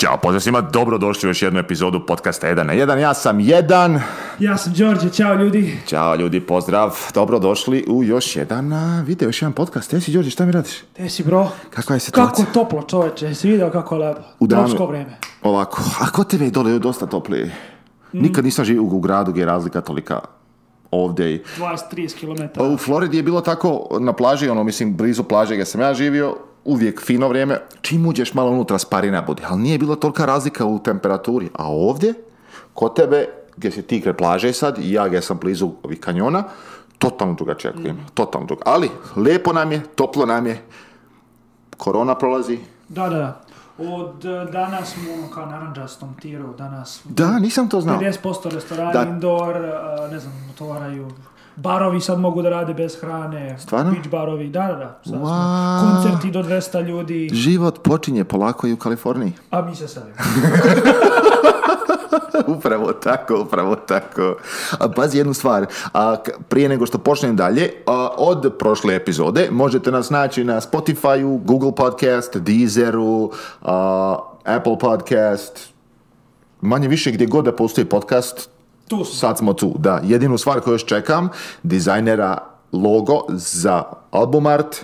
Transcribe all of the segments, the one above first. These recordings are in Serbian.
Ćao, pozdrav svima, dobrodošli u još jednu epizodu podcasta 1 na 1. Ja sam jedan. Ja sam Đorđe, čao ljudi. Ćao ljudi, pozdrav. Dobrodošli u još jedan video, još jedan podcast. si, Đorđe, šta mi radiš? si, bro. Kako je situacija? Kako toplo čoveče, jesi vidio kako je lepo. U danu. vreme. Ovako, a kod tebe je dole dosta toplije. Mm. Nikad nisam živio u gradu gdje je razlika tolika ovdje. 20-30 km. Pa u Floridi je bilo tako na plaži, ono mislim blizu plaže gdje sam ja živio, uvijek fino vrijeme, čim uđeš malo unutra sparina budi, ali nije bilo tolika razlika u temperaturi, a ovdje, kod tebe, gdje se ti plaže sad, i ja gdje sam blizu ovih kanjona, totalno drugačija mm. klima, mm. totalno druga Ali, lijepo nam je, toplo nam je, korona prolazi. Da, da, Od e, danas smo ono kao naranđastom tiru, danas... Da, nisam to znao. 50% restorana, indoor, e, ne znam, otvaraju barovi sad mogu da rade bez hrane. Beach barovi, da, da, da. Koncerti do 200 ljudi. Život počinje polako i u Kaliforniji. A mi se sad. upravo tako, upravo tako. pazi jednu stvar, a, prije nego što počnem dalje, od prošle epizode možete nas naći na spotify Google Podcast, Deezeru, Apple Podcast, manje više gdje god da postoji podcast, tu Sad smo tu, da. Jedinu stvar koju još čekam, dizajnera logo za album art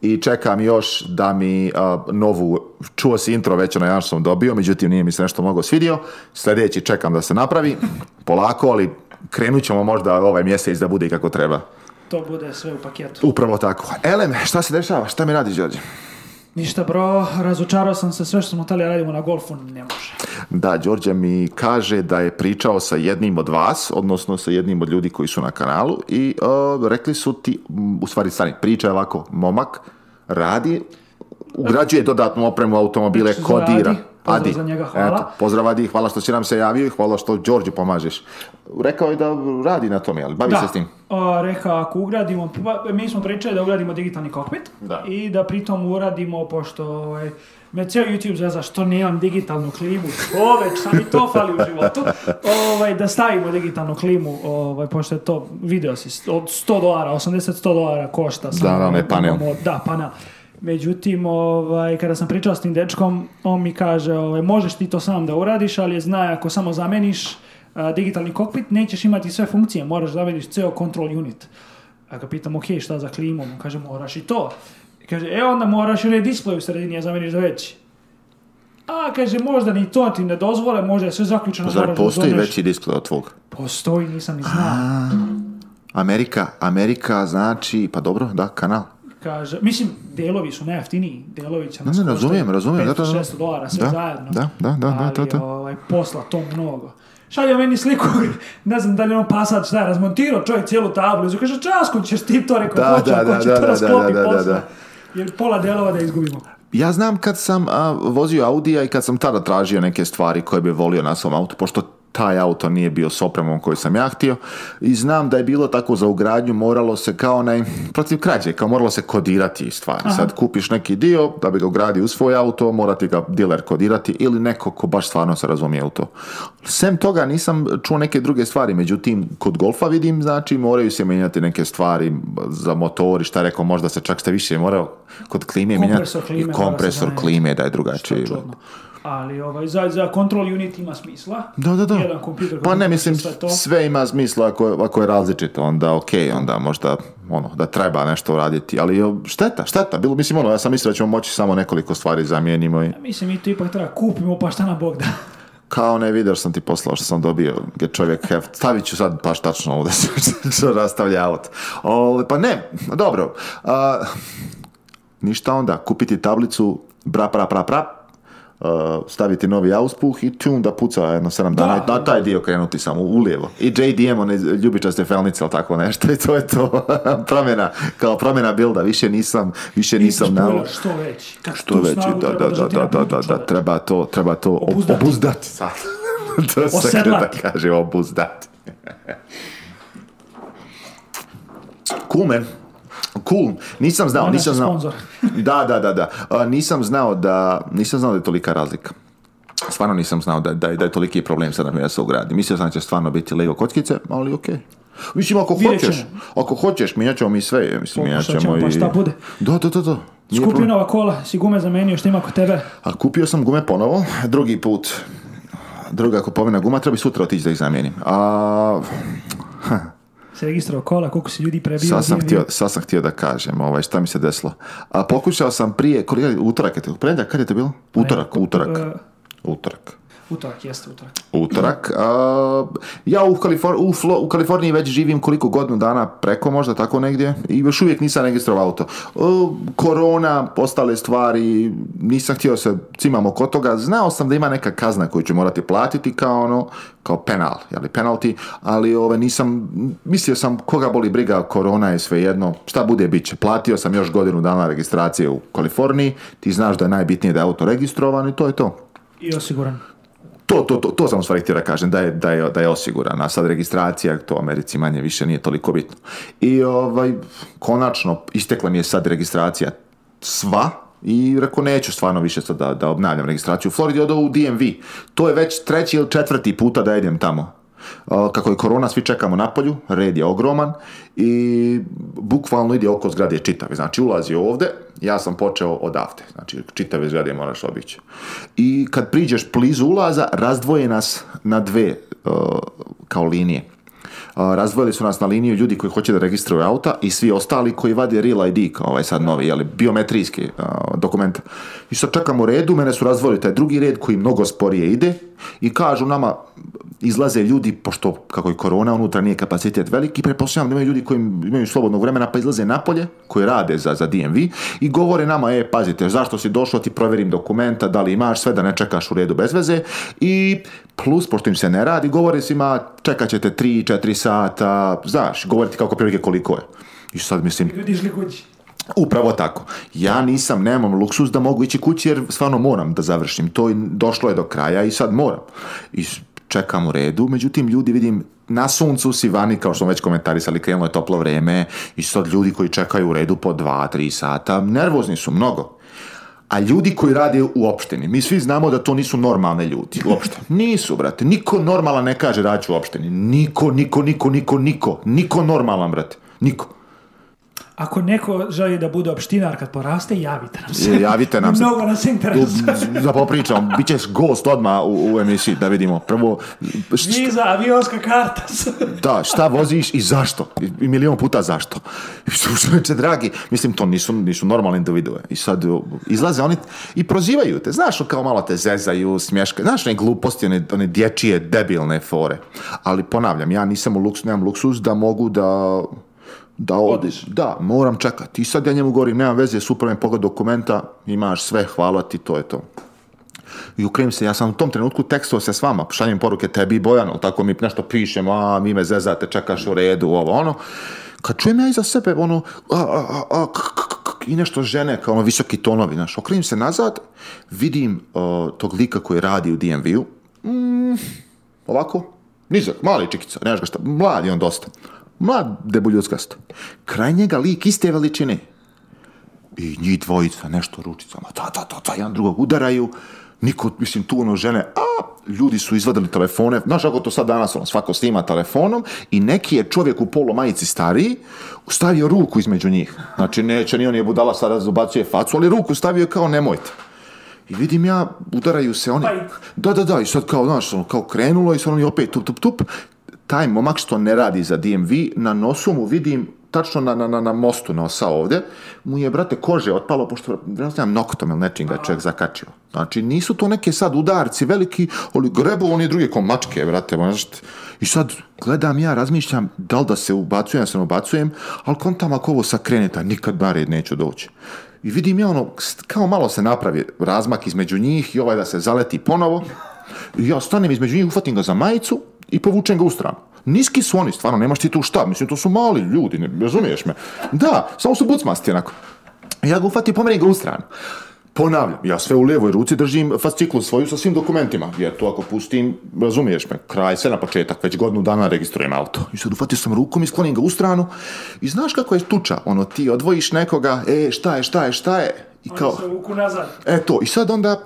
i čekam još da mi novu, čuo si intro već na što sam dobio, međutim nije mi se nešto mnogo svidio, sljedeći čekam da se napravi, polako, ali krenut ćemo možda ovaj mjesec da bude i kako treba. To bude sve u paketu. Upravo tako. Elem, šta se dešava? Šta mi radi? Đorđe? Ništa bro, razočarao sam se sve što smo tali radimo na golfu, ne može. Da, Đorđe mi kaže da je pričao sa jednim od vas, odnosno sa jednim od ljudi koji su na kanalu i e, rekli su ti, u stvari stani, priča je ovako, momak radi, ugrađuje dodatnu opremu automobile, kodira. Pozdrav Adi. za njega, hvala. Eto, pozdrav Adi, hvala što si nam se javio i hvala što Đorđe pomažeš. Rekao je da radi na tome, ali bavi se s tim. Da, e, rekao ako ugradimo, pa, mi smo pričali da ugradimo digitalni kokpit da. i da pritom uradimo, pošto ovaj, me cijel YouTube zvijezda, što nemam digitalnu klimu, čoveč, sam i to fali u životu, ovaj, da stavimo digitalnu klimu, ovaj, pošto je to, video si, od 100 dolara, 80-100 dolara košta. Sam, da, da, ne ono panel. Da, Međutim, ovaj, kada sam pričao s tim dečkom, on mi kaže, ovaj, možeš ti to sam da uradiš, ali zna, ako samo zameniš digitalni kokpit, nećeš imati sve funkcije, moraš zameniš ceo control unit. A ga pitam, ok, šta za klimom? On kaže, moraš i to. Kaže, e onda moraš onaj display u sredini, ja zameniš za veći. A, kaže, možda ni to ti ne dozvole, možda je sve zaključeno. Zar postoji veći display od tvog? Postoji, nisam ni znao. Amerika, Amerika znači, pa dobro, da, kanal. Kaže, mislim, delovi su najjeftiniji, delovi će nas ne, ne, razumijem, razumijem, 500, 600 dolara, sve da, zajedno. Da, da, da, da, da, da, Ovaj, posla to mnogo. Šalje meni sliku, ne znam da li ono pasat, da je, razmontirao čovjek cijelu kaže, časko ćeš ti to, hoće, će posla. da, da, da, da jer pola delova da izgubimo. Ja znam kad sam a, vozio Audija i kad sam tada tražio neke stvari koje bi volio na svom autu, pošto taj auto nije bio s opremom koju sam ja htio i znam da je bilo tako za ugradnju moralo se kao onaj protiv krađe, kao moralo se kodirati stvari. Aha. Sad kupiš neki dio da bi ga ugradio u svoj auto, mora ti ga diler kodirati ili neko ko baš stvarno se razumije u to. Sem toga nisam čuo neke druge stvari, međutim kod golfa vidim znači moraju se mijenjati neke stvari za motori, šta rekao možda se čak ste više morao kod klime mijenjati i kompresor klime da je čudno ali ovaj, za, za control unit ima smisla. Da, da, da. Jedan kompjuter pa ne, mislim, sve, ima smisla ako, ako je različito, onda ok, onda možda ono, da treba nešto raditi, ali šteta, šteta, bilo, mislim, ono, ja sam mislio da ćemo moći samo nekoliko stvari zamijenimo i... Ja, mislim, mi to ipak treba kupimo, pa šta na Bog da kao ne vidio sam ti poslao što sam dobio get čovjek heft. Stavit ću sad baš tačno ovdje što rastavljavati. Ovaj, pa ne, dobro. ništa onda, kupiti tablicu bra pra pra pra Uh, staviti novi auspuh i tjum da puca jedno 7 dana da, i taj dio krenuti samo ulijevo. I JDM, one ljubičaste felnice, ali tako nešto i to je to. promjena, kao promjena bilda, više nisam, više nisam na... Što već, što veći, da, da, da, da, da, da, da, treba to, treba to obuzdati. obuzdati. to se da kaže, obuzdati. Kumen. Cool, nisam znao, ne, nisam znao. da, da, da, da. nisam znao da, nisam znao da je tolika razlika. Stvarno nisam znao da, da, da je toliki problem sad da se ugradi. Mislio sam da će stvarno biti Lego kockice, ali ok? Mislim, ako hoćeš, ako hoćeš, mijenjat ćemo mi sve. Mislim, ćemo pa i... Pa šta bude. Da, da, da, da. nova kola, si gume zamenio, što ima kod tebe? A kupio sam gume ponovo, drugi put. Druga kupovina guma, treba bi sutra otići da ih zamijenim. A, se registrao kola, koliko se ljudi prebio. Sad sam, htio, sad sam htio da kažem, ovaj, šta mi se desilo. A pokušao sam prije, utorak je to, preda, kad je to bilo? Pa utorak, utorak. Utorak. Utorak, jeste utorak. Utorak. ja u, Kaliforniji već živim koliko godinu dana preko možda tako negdje i još uvijek nisam registrovao auto. E, korona, ostale stvari, nisam htio se cimamo kod toga. Znao sam da ima neka kazna koju ću morati platiti kao ono, kao penal, jeli penalti, ali ove, nisam, mislio sam koga boli briga, korona je sve jedno. šta bude bit će. Platio sam još godinu dana registracije u Kaliforniji, ti znaš da je najbitnije da je auto registrovan i to je to. I osiguran. To, to, to, to sam u stvari htio da kažem, da je, da, je, da je osigurana. Sad registracija, to Americi manje više nije toliko bitno. I ovaj, konačno, istekla mi je sad registracija sva, i rekao neću stvarno više sad da, da obnavljam registraciju u Floridi, odo u DMV. To je već treći ili četvrti puta da idem tamo. Kako je korona, svi čekamo na polju, red je ogroman i bukvalno ide oko zgrade čitave. Znači, ulazi ovde, ja sam počeo odavde. Znači, čitave zgrade moraš obići. I kad priđeš blizu ulaza, razdvoje nas na dve e, kao linije. Razvojili su nas na liniju ljudi koji hoće da registruju auta i svi ostali koji vade Real ID, kao ovaj sad novi, jeli, biometrijski dokument. I sad čekam u redu, mene su razvojili taj drugi red koji mnogo sporije ide i kažu nama, izlaze ljudi, pošto kako je korona, unutra nije kapacitet veliki, preposljavam da imaju ljudi koji imaju slobodnog vremena pa izlaze napolje, koji rade za, za DMV i govore nama, e, pazite, zašto si došao, ti proverim dokumenta, da li imaš sve, da ne čekaš u redu bez veze i plus, pošto im se ne radi, govori svima čekat ćete tri, 4 sata, znaš, govoriti kako prilike koliko je. I sad mislim... išli kući. Upravo tako. Ja nisam, nemam luksus da mogu ići kući jer stvarno moram da završim. To je, došlo je do kraja i sad moram. I čekam u redu, međutim ljudi vidim na suncu si vani, kao što smo već komentarisali, krenulo je toplo vreme i sad ljudi koji čekaju u redu po dva, tri sata, nervozni su mnogo a ljudi koji rade u opštini, mi svi znamo da to nisu normalne ljudi, uopšte. Nisu, brate. Niko normalan ne kaže da u opštini. Niko, niko, niko, niko, niko. Niko normalan, brate. Niko. Ako neko želi da bude opštinar kad poraste, javite nam se. Javite nam se. Mnogo nas interesuje. Da popričam, bit ćeš gost odmah u, u emisiji, da vidimo. Prvo... Šta, Viza, avionska karta. da, šta voziš i zašto? I milion puta zašto? dragi, mislim, to nisu, nisu normalne individue. I sad izlaze oni i prozivaju te. Znaš, kao malo te zezaju, smješkaju. Znaš, ne gluposti, one, one dječije, debilne fore. Ali ponavljam, ja nisam u luksu, nemam luksus da mogu da da odiš. Da, moram čekati. I sad ja njemu govorim, nema veze, super mi pogled dokumenta, imaš sve, hvala ti, to je to. I ukrim se, ja sam u tom trenutku tekstuo se s vama, šaljem poruke tebi i Bojanu, tako mi nešto pišem, a mi me zezate, čekaš u redu, ovo, ono. Kad čujem ja iza sebe, ono, a, a, a, i nešto žene, kao ono visoki tonovi, znaš, okrenim se nazad, vidim tog lika koji radi u DMV-u, mm, ovako, nizak, mali čikica, nemaš ga šta, mlad on dosta mlad debuljuckast. Kraj njega lik iste veličine. I njih dvojica nešto ručicama, ta, ta, ta, ta, jedan drugog udaraju. Niko, mislim, tu ono žene, a, ljudi su izvadili telefone, znaš ako to sad danas, ono, svako snima telefonom i neki je čovjek u polo majici stariji stavio ruku između njih. Znači, neće, ni on je budala sad razubacuje facu, ali ruku stavio kao nemojte. I vidim ja, udaraju se oni. Pa da, da, da, i sad kao, znaš, ono, kao krenulo i sad oni opet tup, tup, tup taj momak što ne radi za DMV, na nosu mu vidim tačno na, na, na mostu nosa ovdje, mu je, brate, kože otpalo, pošto, ne znam, noktom ili nečim ga čovjek zakačio. Znači, nisu to neke sad udarci veliki, ali grebu oni druge mačke, brate, možete. I sad gledam ja, razmišljam, da li da se ubacujem, ja se ne ubacujem, ali kontam ako ovo sakreneta, nikad bare neću doći. I vidim ja ono, kao malo se napravi razmak između njih i ovaj da se zaleti ponovo. I ja stanem između njih, uhvatim ga za majicu i povučem ga u stranu. Niski su oni, stvarno, nemaš ti tu šta, mislim, to su mali ljudi, ne razumiješ me. Da, samo su bucmasti, onako. Ja ga i pomerim ga u stranu. Ponavljam, ja sve u levoj ruci držim fasciklu svoju sa svim dokumentima, jer to ako pustim, razumiješ me, kraj sve na početak, već godinu dana registrujem auto. I sad ufatio sam rukom i sklonim ga u stranu i znaš kako je tuča, ono ti odvojiš nekoga, e šta je, šta je, šta je, i kao... Oni se vuku nazad. Eto, i sad onda,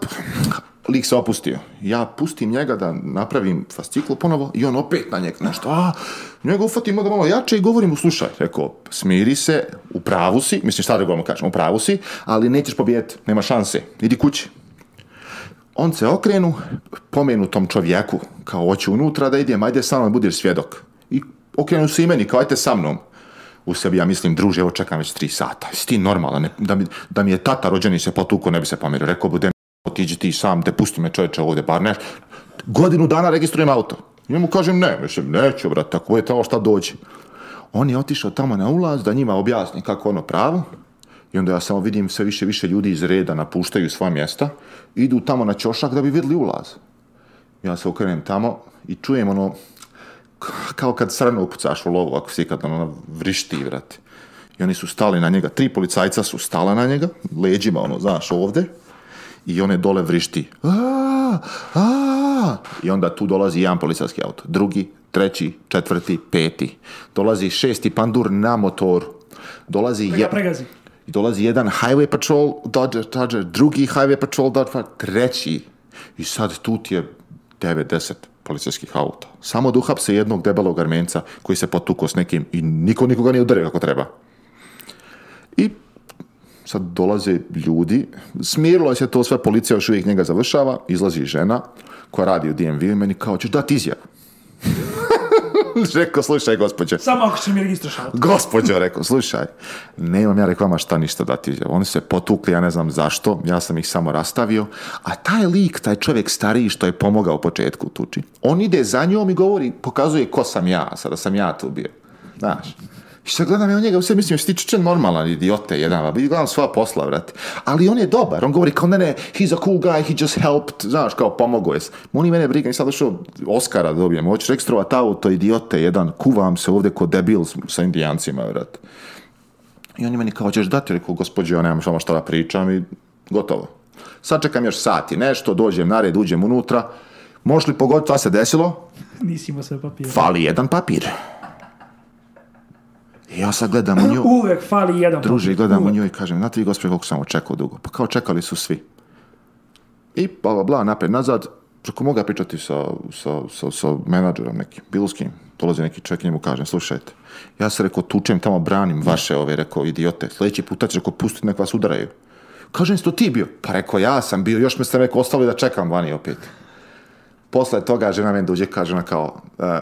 lik se opustio. Ja pustim njega da napravim fasciklu ponovo i on opet na njeg nešto, a, njega ufatim onda malo jače i govorim mu, slušaj, rekao, smiri se, u pravu si, mislim šta da govorimo kažem, u pravu si, ali nećeš pobijediti, nema šanse, idi kući. On se okrenu pomenu tom čovjeku, kao hoću unutra da idem, ajde sa mnom budiš svjedok. I okrenu se i meni, kao ajte sa mnom u sebi, ja mislim, druže, evo čekam već tri sata. Jesi ti normalan? da, mi, da mi je tata rođeni se potuko, ne bi se pomirio. Rekao, budem otiđi ti sam, te pusti me čovječe ovdje, bar ne. Godinu dana registrujem auto. I mu kažem, ne, mislim, neću, brate, ako je to šta dođe. On je otišao tamo na ulaz da njima objasni kako ono pravo. I onda ja samo vidim sve više više ljudi iz reda napuštaju sva mjesta, idu tamo na čošak da bi vidjeli ulaz. Ja se okrenem tamo i čujem ono, kao kad srano upucaš u lovu, ako si kad ono vrišti, brate. I oni su stali na njega, tri policajca su stala na njega, leđima ono, znaš, ovdje i one dole vrišti. A, a, I onda tu dolazi jedan policarski auto, drugi, treći, četvrti, peti. Dolazi šesti pandur na motor. Dolazi je... Pregazi. Dolazi jedan highway patrol Dodger, drugi highway patrol Dodger, treći. I sad tu ti je 9-10 policijskih auta. Samo duhap se jednog debelog armenca koji se potukao s nekim i niko nikoga nije udario kako treba. I sad dolaze ljudi, smirilo se to sve, policija još uvijek njega završava, izlazi žena koja radi u DMV i meni kao, ćeš dati izjavu. rekao, slušaj, gospođe. Samo ako će mi registraš Gospođo, rekao, slušaj, nemam ja reklama šta ništa dati izjavu. Oni se potukli, ja ne znam zašto, ja sam ih samo rastavio. A taj lik, taj čovjek stariji što je pomogao u početku tuči, on ide za njom i govori, pokazuje ko sam ja, sada sam ja tu bio. Znaš, i sad gledam ja njega, sve mislim, još ti normalan idiote jedan, i gledam sva posla, vrat, Ali on je dobar, on govori kao, ne, ne, he's a cool guy, he just helped, znaš, kao pomogao je. Oni mene briga, nisam došao Oscara da dobijem, hoćeš ta auto, idiote jedan, kuvam se ovdje ko debil sa indijancima, vrat. I oni meni kao, hoćeš dati, rekao, gospođe, ja nemam što da pričam i gotovo. Sad čekam još sati, nešto, dođem na red, uđem unutra, Možeš li pogoditi šta se desilo? Nisimo sve papire. Fali jedan papir. I ja sad gledam u nju. Uvek fali jedan Druže, gledam u nju i kažem, znate vi gospodin koliko sam očekao dugo? Pa kao čekali su svi. I bla, bla, bla, naprijed, nazad, preko moga pričati sa, sa, sa, sa menadžerom nekim, bilo kim. Dolazi neki čovjek njemu kažem, slušajte, ja se rekao, tučem tamo, branim vaše ove, rekao, idiote. Sljedeći put, će, rekao, pusti nek vas udaraju. Kažem, to ti bio? Pa rekao, ja sam bio, još me ste rekao, ostali da čekam vani opet. Posle toga žena meni dođe, kaže ona kao, e,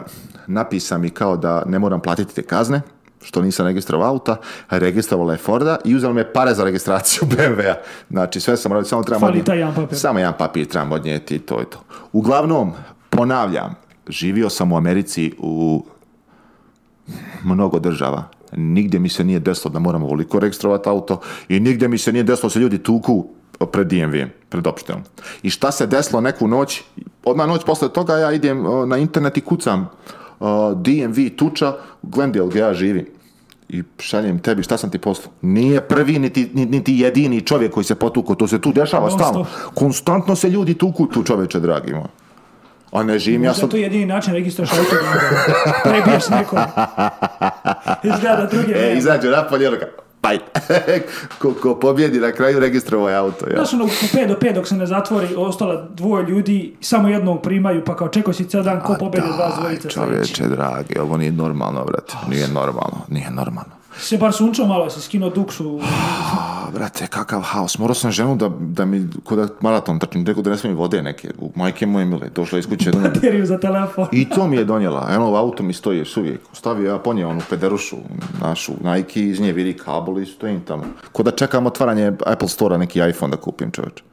napisa mi kao da ne moram platiti te kazne, što nisam registrao auta, registrovala je Forda i uzela me pare za registraciju BMW-a. Znači, sve sam radio, samo trebam Fali Jedan papir. Samo jedan papir trebam odnijeti i to je to. Uglavnom, ponavljam, živio sam u Americi u mnogo država. Nigdje mi se nije desilo da moram voliko registrovati auto i nigdje mi se nije desilo da se ljudi tuku pred dmv pred I šta se desilo neku noć, odmah noć posle toga ja idem na internet i kucam DMV tuča, Glendale gdje ja živim i šaljem tebi, šta sam ti poslao? Nije prvi, niti, jedini čovjek koji se potukao, to se tu dešava stalno. Konstantno se ljudi tuku tu čoveče, dragi moj. A ne živim, ja sam... to jedini način registraš auto prebiješ Izgleda druge. E, izađu napolje, taj ko, ko pobjedi na kraju registrovo ovaj auto. Ja. Znaš ono, u 5 do 5 dok se ne zatvori, ostala dvoje ljudi, samo jednog primaju, pa kao čekao si cijel dan ko pobjede dva zvojica. Čovječe, dragi, ovo nije normalno, brate. Nije normalno, nije normalno se bar sunčo malo, si skinuo duksu. Ah, brate, kakav haos. Morao sam ženu da, da mi, ko da maraton trčim, rekao da ne smijem vode neke. U majke moje mile, došla iz kuće. Bateriju za telefon. I to mi je donijela. Eno, u auto mi stoji još uvijek. Stavio ja ponio onu pederušu našu Nike, iz nje vidi kabel i stojim tamo. Ko da čekam otvaranje Apple store neki iPhone da kupim, čovječe.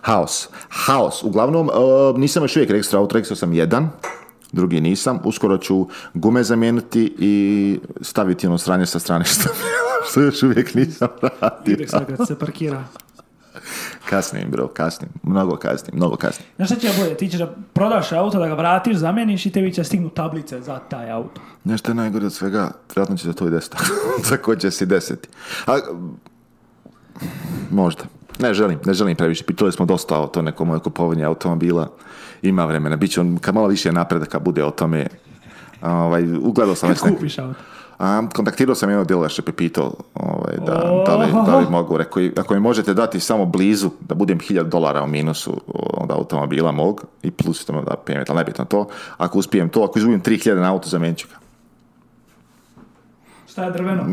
Haos. Haos. Uglavnom, uh, nisam još uvijek registrao auto, registrao sam jedan drugi nisam. Uskoro ću gume zamijeniti i staviti ono sranje sa strane što, još uvijek nisam radio. Uvijek kad se parkira. Kasnim, bro, kasnim. Mnogo kasnim, mnogo kasnim. Znaš šta će bolje? Ti ćeš da prodaš auto, da ga vratiš, zameniš i tebi će stignu tablice za taj auto. Nešto je najgore od svega? Vratno će se to i desiti. za ko će se desiti. A, možda. Ne želim, ne želim previše. Pitali smo dosta o to neko moje kupovanje automobila. Ima vremena, bit će on, kad malo više napredaka bude o tome. Ovaj, ugledao sam nešto. kupiš A, kontaktirao sam jednog što je pitao ovaj, da, da, li, da li mogu. Rekao, ako mi možete dati samo blizu, da budem 1000 dolara u minusu od automobila mog i plus tome da payment, ali nebitno to. Ako uspijem to, ako izgubim 3000 na auto, zamenit ću ga. Šta je drveno?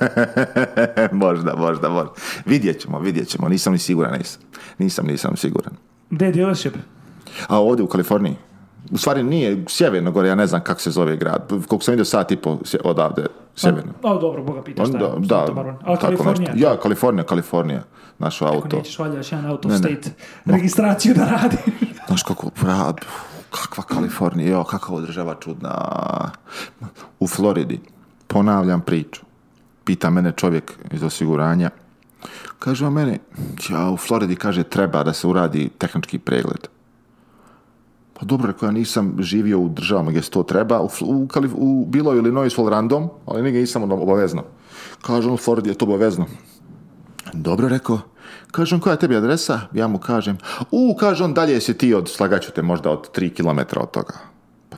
možda, možda, možda. Vidjet ćemo, vidjet ćemo. Nisam ni siguran, nisam. Nisam, nisam siguran. Gde je dealership? A ovdje u Kaliforniji? U stvari nije, Sjeverno gore, ja ne znam kako se zove grad. Koliko sam vidio sat i pol odavde, sjeverno. A pa, pa, dobro, boga pita šta Da, da, Kalifornija. Nešto. Ja, Kalifornija, Kalifornija. Naš auto. Ako nećeš valjaš jedan state registraciju da radi. Znaš kako, kakva Kalifornija, jo, kakva država čudna. U Floridi, ponavljam priču. Pita mene čovjek iz osiguranja. Kaže o meni, u Floridi, kaže, treba da se uradi tehnički pregled pa dobro, rekao ja nisam živio u državama gdje se to treba, u, u, bilo ili noj svol random, ali nigdje nisam ono obavezno. Kaže on, Ford je to obavezno. Dobro, rekao. Kaže koja je tebi adresa? Ja mu kažem, u, kaže on, dalje si ti od, slagaću te možda od 3 km od toga.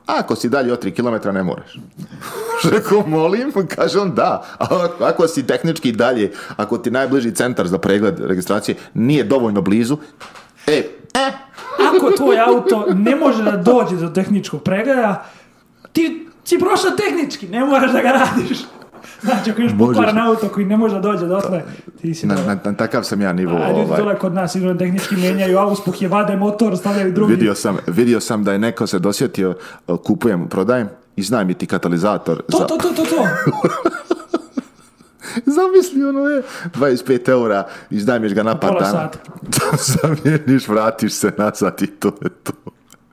Ako si dalje od 3 km ne moraš. Rekao, molim, kaže on da. A ako si tehnički dalje, ako ti najbliži centar za pregled registracije nije dovoljno blizu, e, e, ako tvoj auto ne može da dođe do tehničkog pregleda, ti si prošao tehnički, ne moraš da ga radiš. Znači, ako imaš pokvaran auto koji ne može da dođe ti si... Na, na, takav sam ja nivo... Ajde, ovaj. dole kod nas idu tehnički menjaju, auspuh, je vade motor, stavljaju drugi. Vidio sam, vidio sam da je neko se dosjetio, e, kupujem, prodajem, i ti katalizator. za... to, to, to, to. Zamisli, ono je, 25 eura, iznajmiš ga na par Pola dana. Zamijeniš, vratiš se nazad i to je to.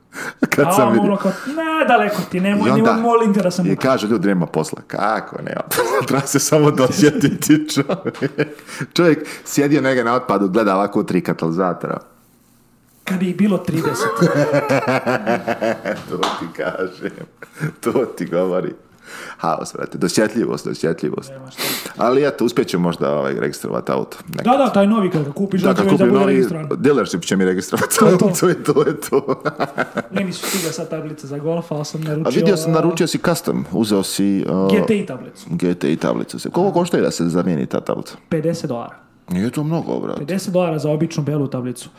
Kad A sam vidio... Ono ne, daleko ti, nemoj, onda, molim te da sam... I kaže, ljudi, nema posla. Kako nema Treba se samo dosjetiti čovjek. Čovjek sjedio nega na otpadu, gleda ovako tri katalizatora. Kad bi ih bilo 30. to ti kažem. To ti govori haos, vrati. Dosjetljivost, dosjetljivost. Ali eto, uspjet ću možda ovaj, registrovati auto. Nekad. Da, da, taj novi kad kupiš, da, kad kupim novi, dealership će mi registrovati auto je to. je to, je to. Meni su stiga sad tablica za golf, ali sam naručio... A vidio sam, naručio si custom, uzeo si... Uh, GTI tablicu. GTI tablicu. Koliko košta da se zamijeni ta tablica? 50 dolara. Nije to mnogo, brate. 50 dolara za običnu belu tablicu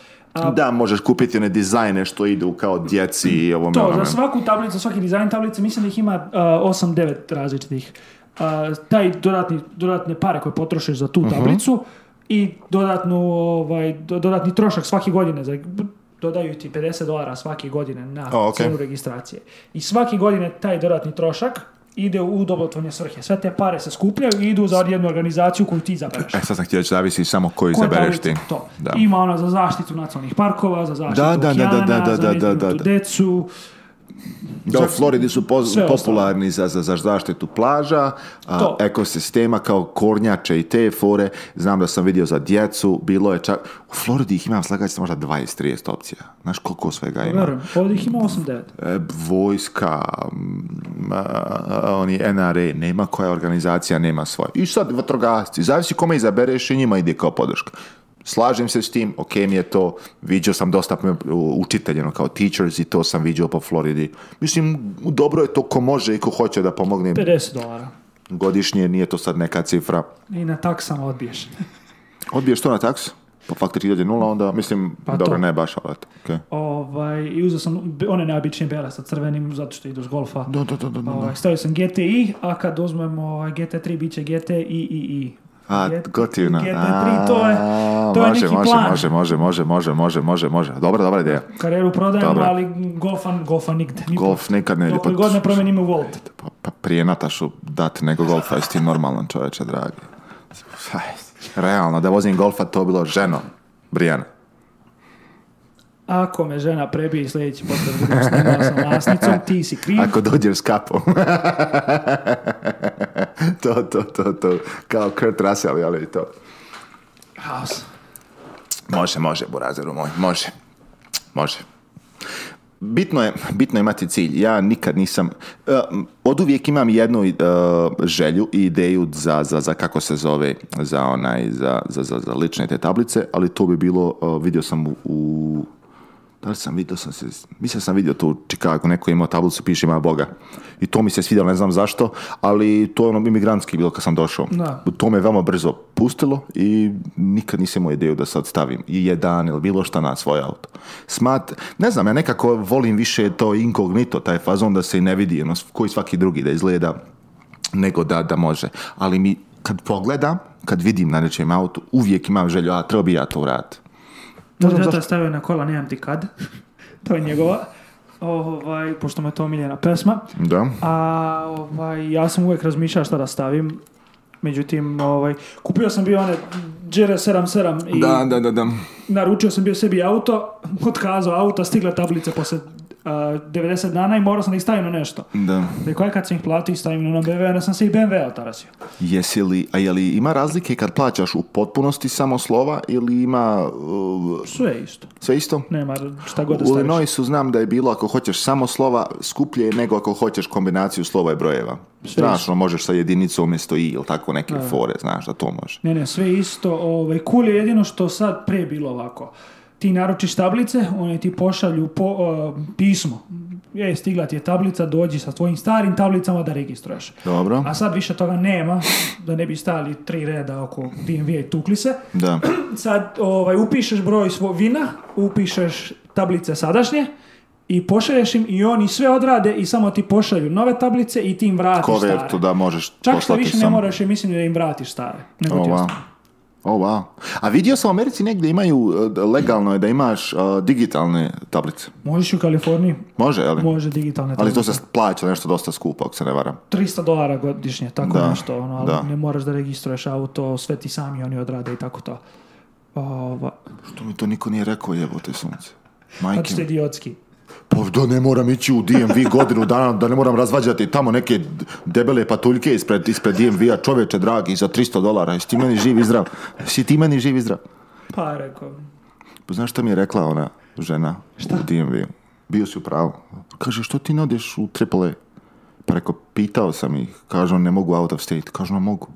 da, možeš kupiti one dizajne što idu kao djeci i ovo To, za svaku tablicu, za svaki dizajn tablice, mislim da ih ima uh, 8-9 različitih. Uh, taj dodatni, dodatne pare koje potrošiš za tu mhm. tablicu i dodatnu, ovaj, dodatni trošak svake godine. Za, dodaju ti 50 dolara svake godine na oh, registracije. I svake godine taj dodatni trošak ide u dobrotvorne svrhe. Sve te pare se skupljaju i idu za jednu organizaciju koju ti izabereš. E, sad sam htio reći, zavisi samo koju izabereš ti. To. Ima ona za zaštitu nacionalnih parkova, za zaštitu da, za da, da, da, decu, da, u Floridi su popularni za, za, za zaštitu plaža, a, ekosistema kao kornjače i te fore. Znam da sam vidio za djecu, bilo je čak... U Floridi ih imam slagaći možda 20-30 opcija. Znaš koliko svega ima? Verujem, Floridi ih ima 8-9. E, vojska, oni NRA, e, nema koja organizacija, nema svoje. I sad vatrogasci, zavisi kome izabereš i njima ide kao podrška slažem se s tim, ok mi je to, viđao sam dosta e, učiteljeno kao teachers i to sam viđao po Floridi. Mislim, dobro je to ko može i ko hoće da pomogne. 50 dolara. Godišnje, nije to sad neka cifra. I na taksama odbiješ. odbiješ to na taks? Pa faktor nula, onda, mislim, pa dobro, to. ne baš, ali eto. Ovaj, I uzeo sam one najobičnije bele sa crvenim, zato što idu s golfa. Do, do, do, do, do. Ovaj, stavio sam GTI, a kad uzmemo ovaj, GT3, bit će GT i, i, i. A, gotivno. GTA 3, to je, to može, je neki može, plan. Može, može, može, može, može, može, dobro Dobra, dobra ideja. Karijeru prodajem, dobra. ali golfan, golfa nigde. Golf nikad ne... Dokle god ne promenim u Volt. Pa, pa prije Natašu dati nego golfa, jesi ti normalan čovječe, dragi. Realno, da vozim golfa, to bilo ženo. Brijana. Ako me žena prebije sljedeći podcast, sam lasnicom, ti si kriv. Ako dođeš s kapom. to, to, to, to. Kao Kurt Russell, ali to? House. Može, može, Burazeru moj, može. Može. Bitno je, bitno je imati cilj. Ja nikad nisam... Uh, eh, od uvijek imam jednu eh, želju i ideju za, za, za, kako se zove, za onaj, za, za, za, za lične te tablice, ali to bi bilo, eh, vidio sam u, u da li sam vidio sam se, mislim sam vidio to u Čikagu, neko je imao tablicu, piše ima Boga i to mi se svidjelo, ne znam zašto, ali to je ono imigrantski bilo kad sam došao. To me veoma brzo pustilo i nikad nisam imao ideju da sad stavim i jedan ili bilo šta na svoj auto. Smat, ne znam, ja nekako volim više to inkognito, taj fazon da se i ne vidi, ono, koji svaki drugi da izgleda nego da, da može. Ali mi, kad pogledam, kad vidim na nečem autu, uvijek imam želju, a treba bi ja to uraditi. Da, da, stavio na kola, nemam ti to je njegova. Ovaj, pošto me to omiljena pesma. Da. A ovaj, ja sam uvijek razmišljao šta da stavim. Međutim, ovaj, kupio sam bio one Džere 77 i da, da, da, da. naručio sam bio sebi auto, otkazao auto, stigla tablice poslije 90 eh, dana i morao sam da ih stavim na nešto. Da. Da dakle, je kad sam ih platio i stavim na BMW, onda sam se i BMW otarasio. Jesi li, a je li ima razlike kad plaćaš u potpunosti samo slova ili ima... Uh, sve isto. Sve isto? Nema, šta god da staviš. U znam da je bilo ako hoćeš samo slova skuplje nego ako hoćeš kombinaciju slova i brojeva. Strašno možeš sa jedinicom umjesto i ili tako neke fore, znaš da to može. Ne, ne, sve isto. Ovaj, cool je jedino što sad pre bilo ovako ti naručiš tablice, oni ti pošalju po, e, pismo. Je, stigla ti je tablica, dođi sa svojim starim tablicama da registruješ. Dobro. A sad više toga nema, da ne bi stali tri reda oko DMV i tukli se. Da. Sad ovaj, upišeš broj svo vina, upišeš tablice sadašnje, i pošalješ im i oni sve odrade i samo ti pošalju nove tablice i ti im vratiš Kovertu, stare. da možeš Čak što više ne moraš i mislim da im vratiš stare. Nego ti Oh, wow. A vidio sam u Americi negdje imaju, e, legalno je da imaš e, digitalne tablice. Možeš u Kaliforniji. Može, ali? Može digitalne tablice. Ali to se plaća nešto dosta skupo, ako se ne varam. 300 dolara godišnje, tako nešto, ono, ali ne moraš da registruješ auto, sve ti sami oni odrade i tako to. Što mi to niko nije rekao, jebote sunce. Majke. ste idiotski pa da ne moram ići u DMV godinu dana, da ne moram razvađati tamo neke debele patuljke ispred, ispred DMV-a, čoveče dragi, za 300 dolara, jesi ti meni živ i zdrav? Jesi ti meni živ i zdrav? Pa, rekao. Pa znaš šta mi je rekla ona žena šta? u dmv Bio si u pravu. Kaže, što ti ne u AAA? Pa rekao, pitao sam ih, kažu, ne mogu out of state. Kažu, mogu.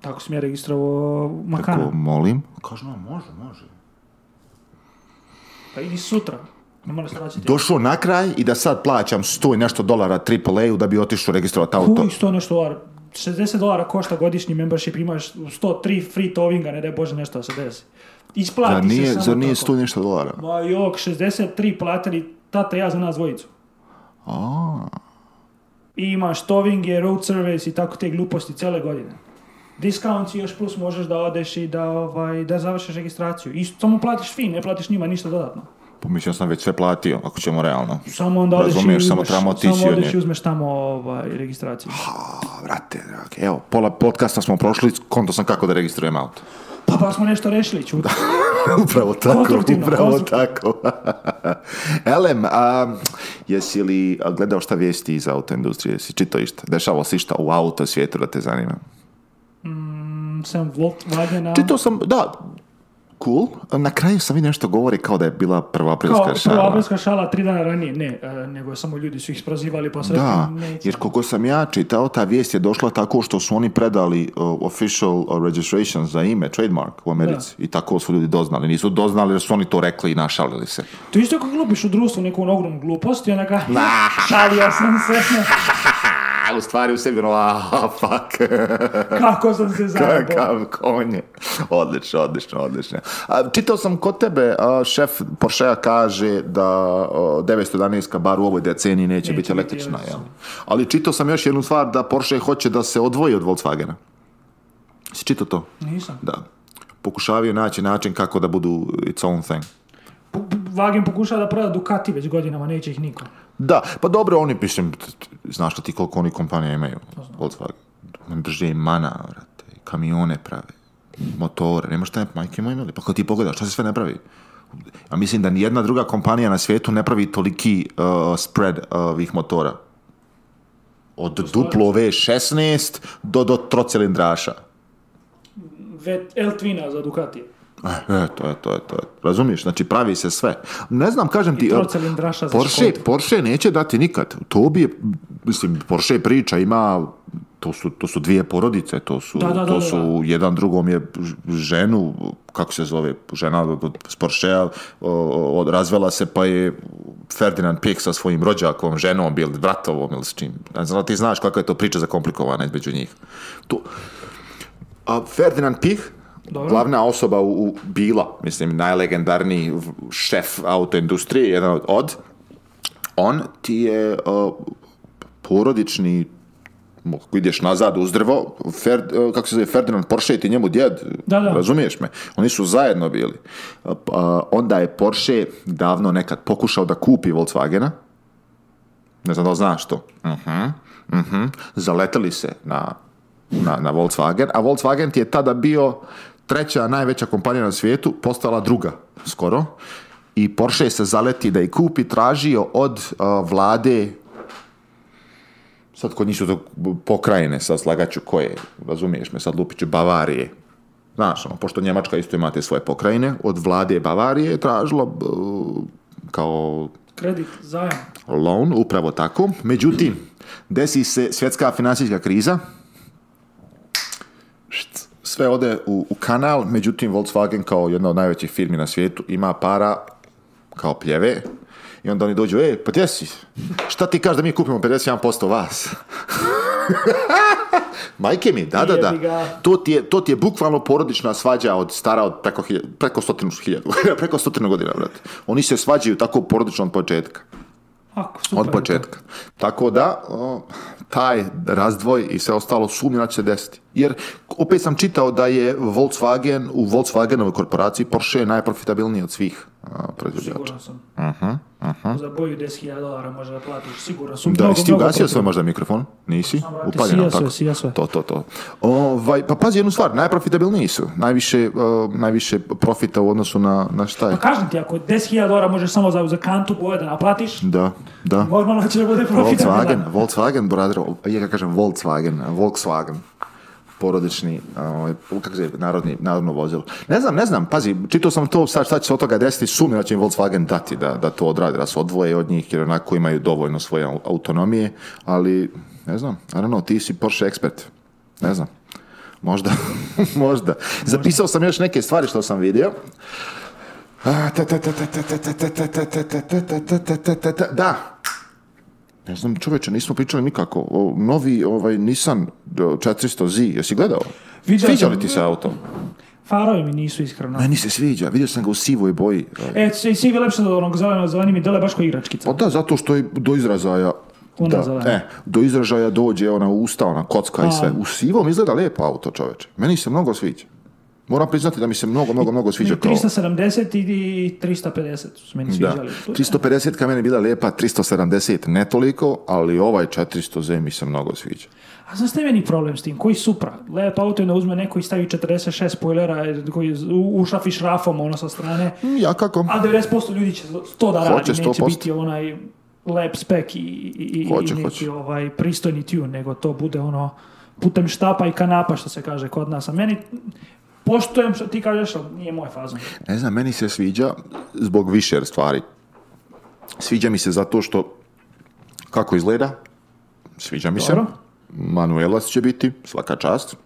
Tako sam ja registrovao Makana. Tako, molim. Kažu, no, može, može. Pa idi sutra došao na kraj i da sad plaćam 100 nešto dolara AAA-u da bi otišao registrovati auto. Kuj 100 nešto dolara? 60 dolara košta godišnji membership, imaš 103 free tovinga, ne daj Bože nešto da se desi. Isplati se samo Zar nije 100 nešto dolara? Ma jok, 63 platili tata ja za nas dvojicu. A. I imaš tovinge, road service i tako te gluposti cele godine. Discount još plus možeš da odeš i da, ovaj, da završiš registraciju. I samo platiš fin, ne platiš njima ništa dodatno ja sam već sve platio, ako ćemo realno. Samo onda samo trebamo otići Samo odeš i uzmeš tamo ovaj, registraciju. Ha, vrate, okay. evo, pola podcasta smo prošli, konto sam kako da registrujem auto. Pa pa smo nešto rešili, čuti. upravo tako, upravo tako. Elem, a, jesi li gledao šta vijesti iz auto industrije? Jesi čito išta? dešavao se išta u auto svijetu da te zanima? Mm, sam vlog Čitao sam, da, cool. Na kraju sam vi nešto govori kao da je bila prva aprilska šala. Prva aprilska šala tri dana ranije, ne, e, nego samo ljudi su ih sprazivali po Da, jer koliko sam ja čitao, ta vijest je došla tako što su oni predali e, official e, registration za ime, trademark u Americi. I tako su ljudi doznali. Nisu doznali jer su oni to rekli i našalili se. To isto kako glupiš u društvu neku ogromnu glupost i onaka, šalio sam se. u stvari u sebi, ono, fuck. Kako sam se zajebao. Kako konje. Odlično, odlično, odlično. Čitao sam kod tebe, šef Porschea kaže da 911 bar u ovoj deceniji neće, neće biti električna. Biti Ali čitao sam još jednu stvar da Porsche hoće da se odvoji od Volkswagena. Si čitao to? Nisam. Da. Pokušavaju naći način kako da budu its own thing. Volkswagen pokušava da proda Ducati već godinama, neće ih niko. Da, pa dobro, oni, pišem, znaš li ti koliko oni kompanija imaju? Volkswagen. Drže mana, vrate, kamione prave motore, nema šta je, majke moje mili, pa ko ti pogledaš, šta se sve ne pravi? Ja mislim da ni jedna druga kompanija na svijetu ne pravi toliki uh, spread uh, ovih motora. Od duplo V16 do, do trocilindraša. L-twina za Ducati. E, to je, to je, to Razumiješ, znači pravi se sve. Ne znam, kažem ti, e, Porsche, Porsche neće dati nikad. To bi je, mislim, Porsche priča ima to su, to su dvije porodice, to su, da, to jedan drugom je ženu, kako se zove, žena od Sporšeja, od, razvela se pa je Ferdinand Pijek sa svojim rođakom, ženom ili bratovom ili s čim. Znači, ti znaš kakva je to priča zakomplikovana između njih. To. A Ferdinand Pih, glavna osoba u, u, bila, mislim, najlegendarniji šef autoindustrije, jedan od, on ti je porodični ako ideš nazad uz drvo, Fer, e, kako se zove, Ferdinand Porsche i njemu djed, da, razumiješ me, oni su zajedno bili. E, pa, onda je Porsche davno nekad pokušao da kupi Volkswagena, ne znam da li znaš to, mhm, mhm. se na, na, na Volkswagen, a Volkswagen je tada bio treća najveća kompanija na svijetu, postala druga skoro, i Porsche se zaleti da i kupi, tražio od e, vlade Sad kod nisu to pokrajine, sad slagaću koje, razumiješ me, sad lupiću Bavarije. Znaš, ono, pošto Njemačka isto te svoje pokrajine, od vlade Bavarije je tražila kao... Kredit, zajam. Loan, upravo tako. Međutim, desi se svjetska financijska kriza, sve ode u, u kanal, međutim Volkswagen kao jedna od najvećih firmi na svijetu ima para kao pljeve, i onda oni dođu, ej, pa gdje si? Šta ti kažeš da mi kupimo 51% vas? Majke mi, da, da, da. To ti, je, to je bukvalno porodična svađa od stara od preko, preko stotinu preko stotinu godina, brate. Oni se svađaju tako porodično od početka. Ako, od početka. Tako da, taj razdvoj i sve ostalo sumnja će se desiti. Jer opet sam čitao da je Volkswagen u Volkswagenovoj korporaciji Porsche najprofitabilniji od svih proizvođača. Siguran sam. Uh-huh, uh-huh. Za boju 10.000 dolara možda da platiš, siguran sam. Da, jesi ti ugasio svoj možda mikrofon? Nisi? Upaljeno tako. Sve, sve. To, to, to. Ovaj, pa pazi jednu stvar, najprofitabilniji su. Najviše, uh, najviše profita u odnosu na, na šta je. Pa kažem ti, ako 10.000 dolara možeš samo za, za kantu boje da naplatiš, da, da. normalno će da bude profitabilan. Volkswagen, Volkswagen, brother, ja kažem Volkswagen, Volkswagen porodični, kako se narodni, narodno vozilo. Ne znam, ne znam, pazi, čitao sam to, sad šta će se od toga desiti, sumnje da će im Volkswagen dati da, da to odrade, da se odvoje od njih, jer onako imaju dovoljno svoje autonomije, ali, ne znam, I don't know, ti si Porsche ekspert, ne znam. Možda, možda. Zapisao sam još neke stvari što sam vidio. Da, ne znam, čoveče, nismo pričali nikako. novi ovaj Nissan 400Z, jesi gledao? Vidio Sviđa li ti se auto? Farovi mi nisu iskreno. Meni se sviđa, vidio sam ga u sivoj boji. E, sivi je lepše od onog zelenog, zeleni mi dele baš kao igračkica. Pa da, zato što je do izražaja da, e, do izražaja dođe ona usta, ona kocka i sve. U sivom izgleda lepo auto, čoveče. Meni se mnogo sviđa. Moram priznati da mi se mnogo, mnogo, mnogo sviđa kao... 370 i 350 su meni sviđali. Da. 350 ka meni bila lijepa, 370 ne toliko, ali ovaj 400 Z mi se mnogo sviđa. A znaš ste meni problem s tim? Koji supra? Lep auto je da uzme neko i stavi 46 spoilera e, koji i šrafom ono sa strane. Mm, ja kako? A 90% ljudi će to da radi, Hoće neće biti onaj lep spek i, i, hoće, i neki hoće. ovaj pristojni tune, nego to bude ono putem štapa i kanapa, što se kaže kod nas. A meni, poštojem što ti kažeš, ali nije moja faza. Ne znam, meni se sviđa zbog više stvari. Sviđa mi se zato što kako izgleda, sviđa mi se. Manuelas će biti, svaka čast.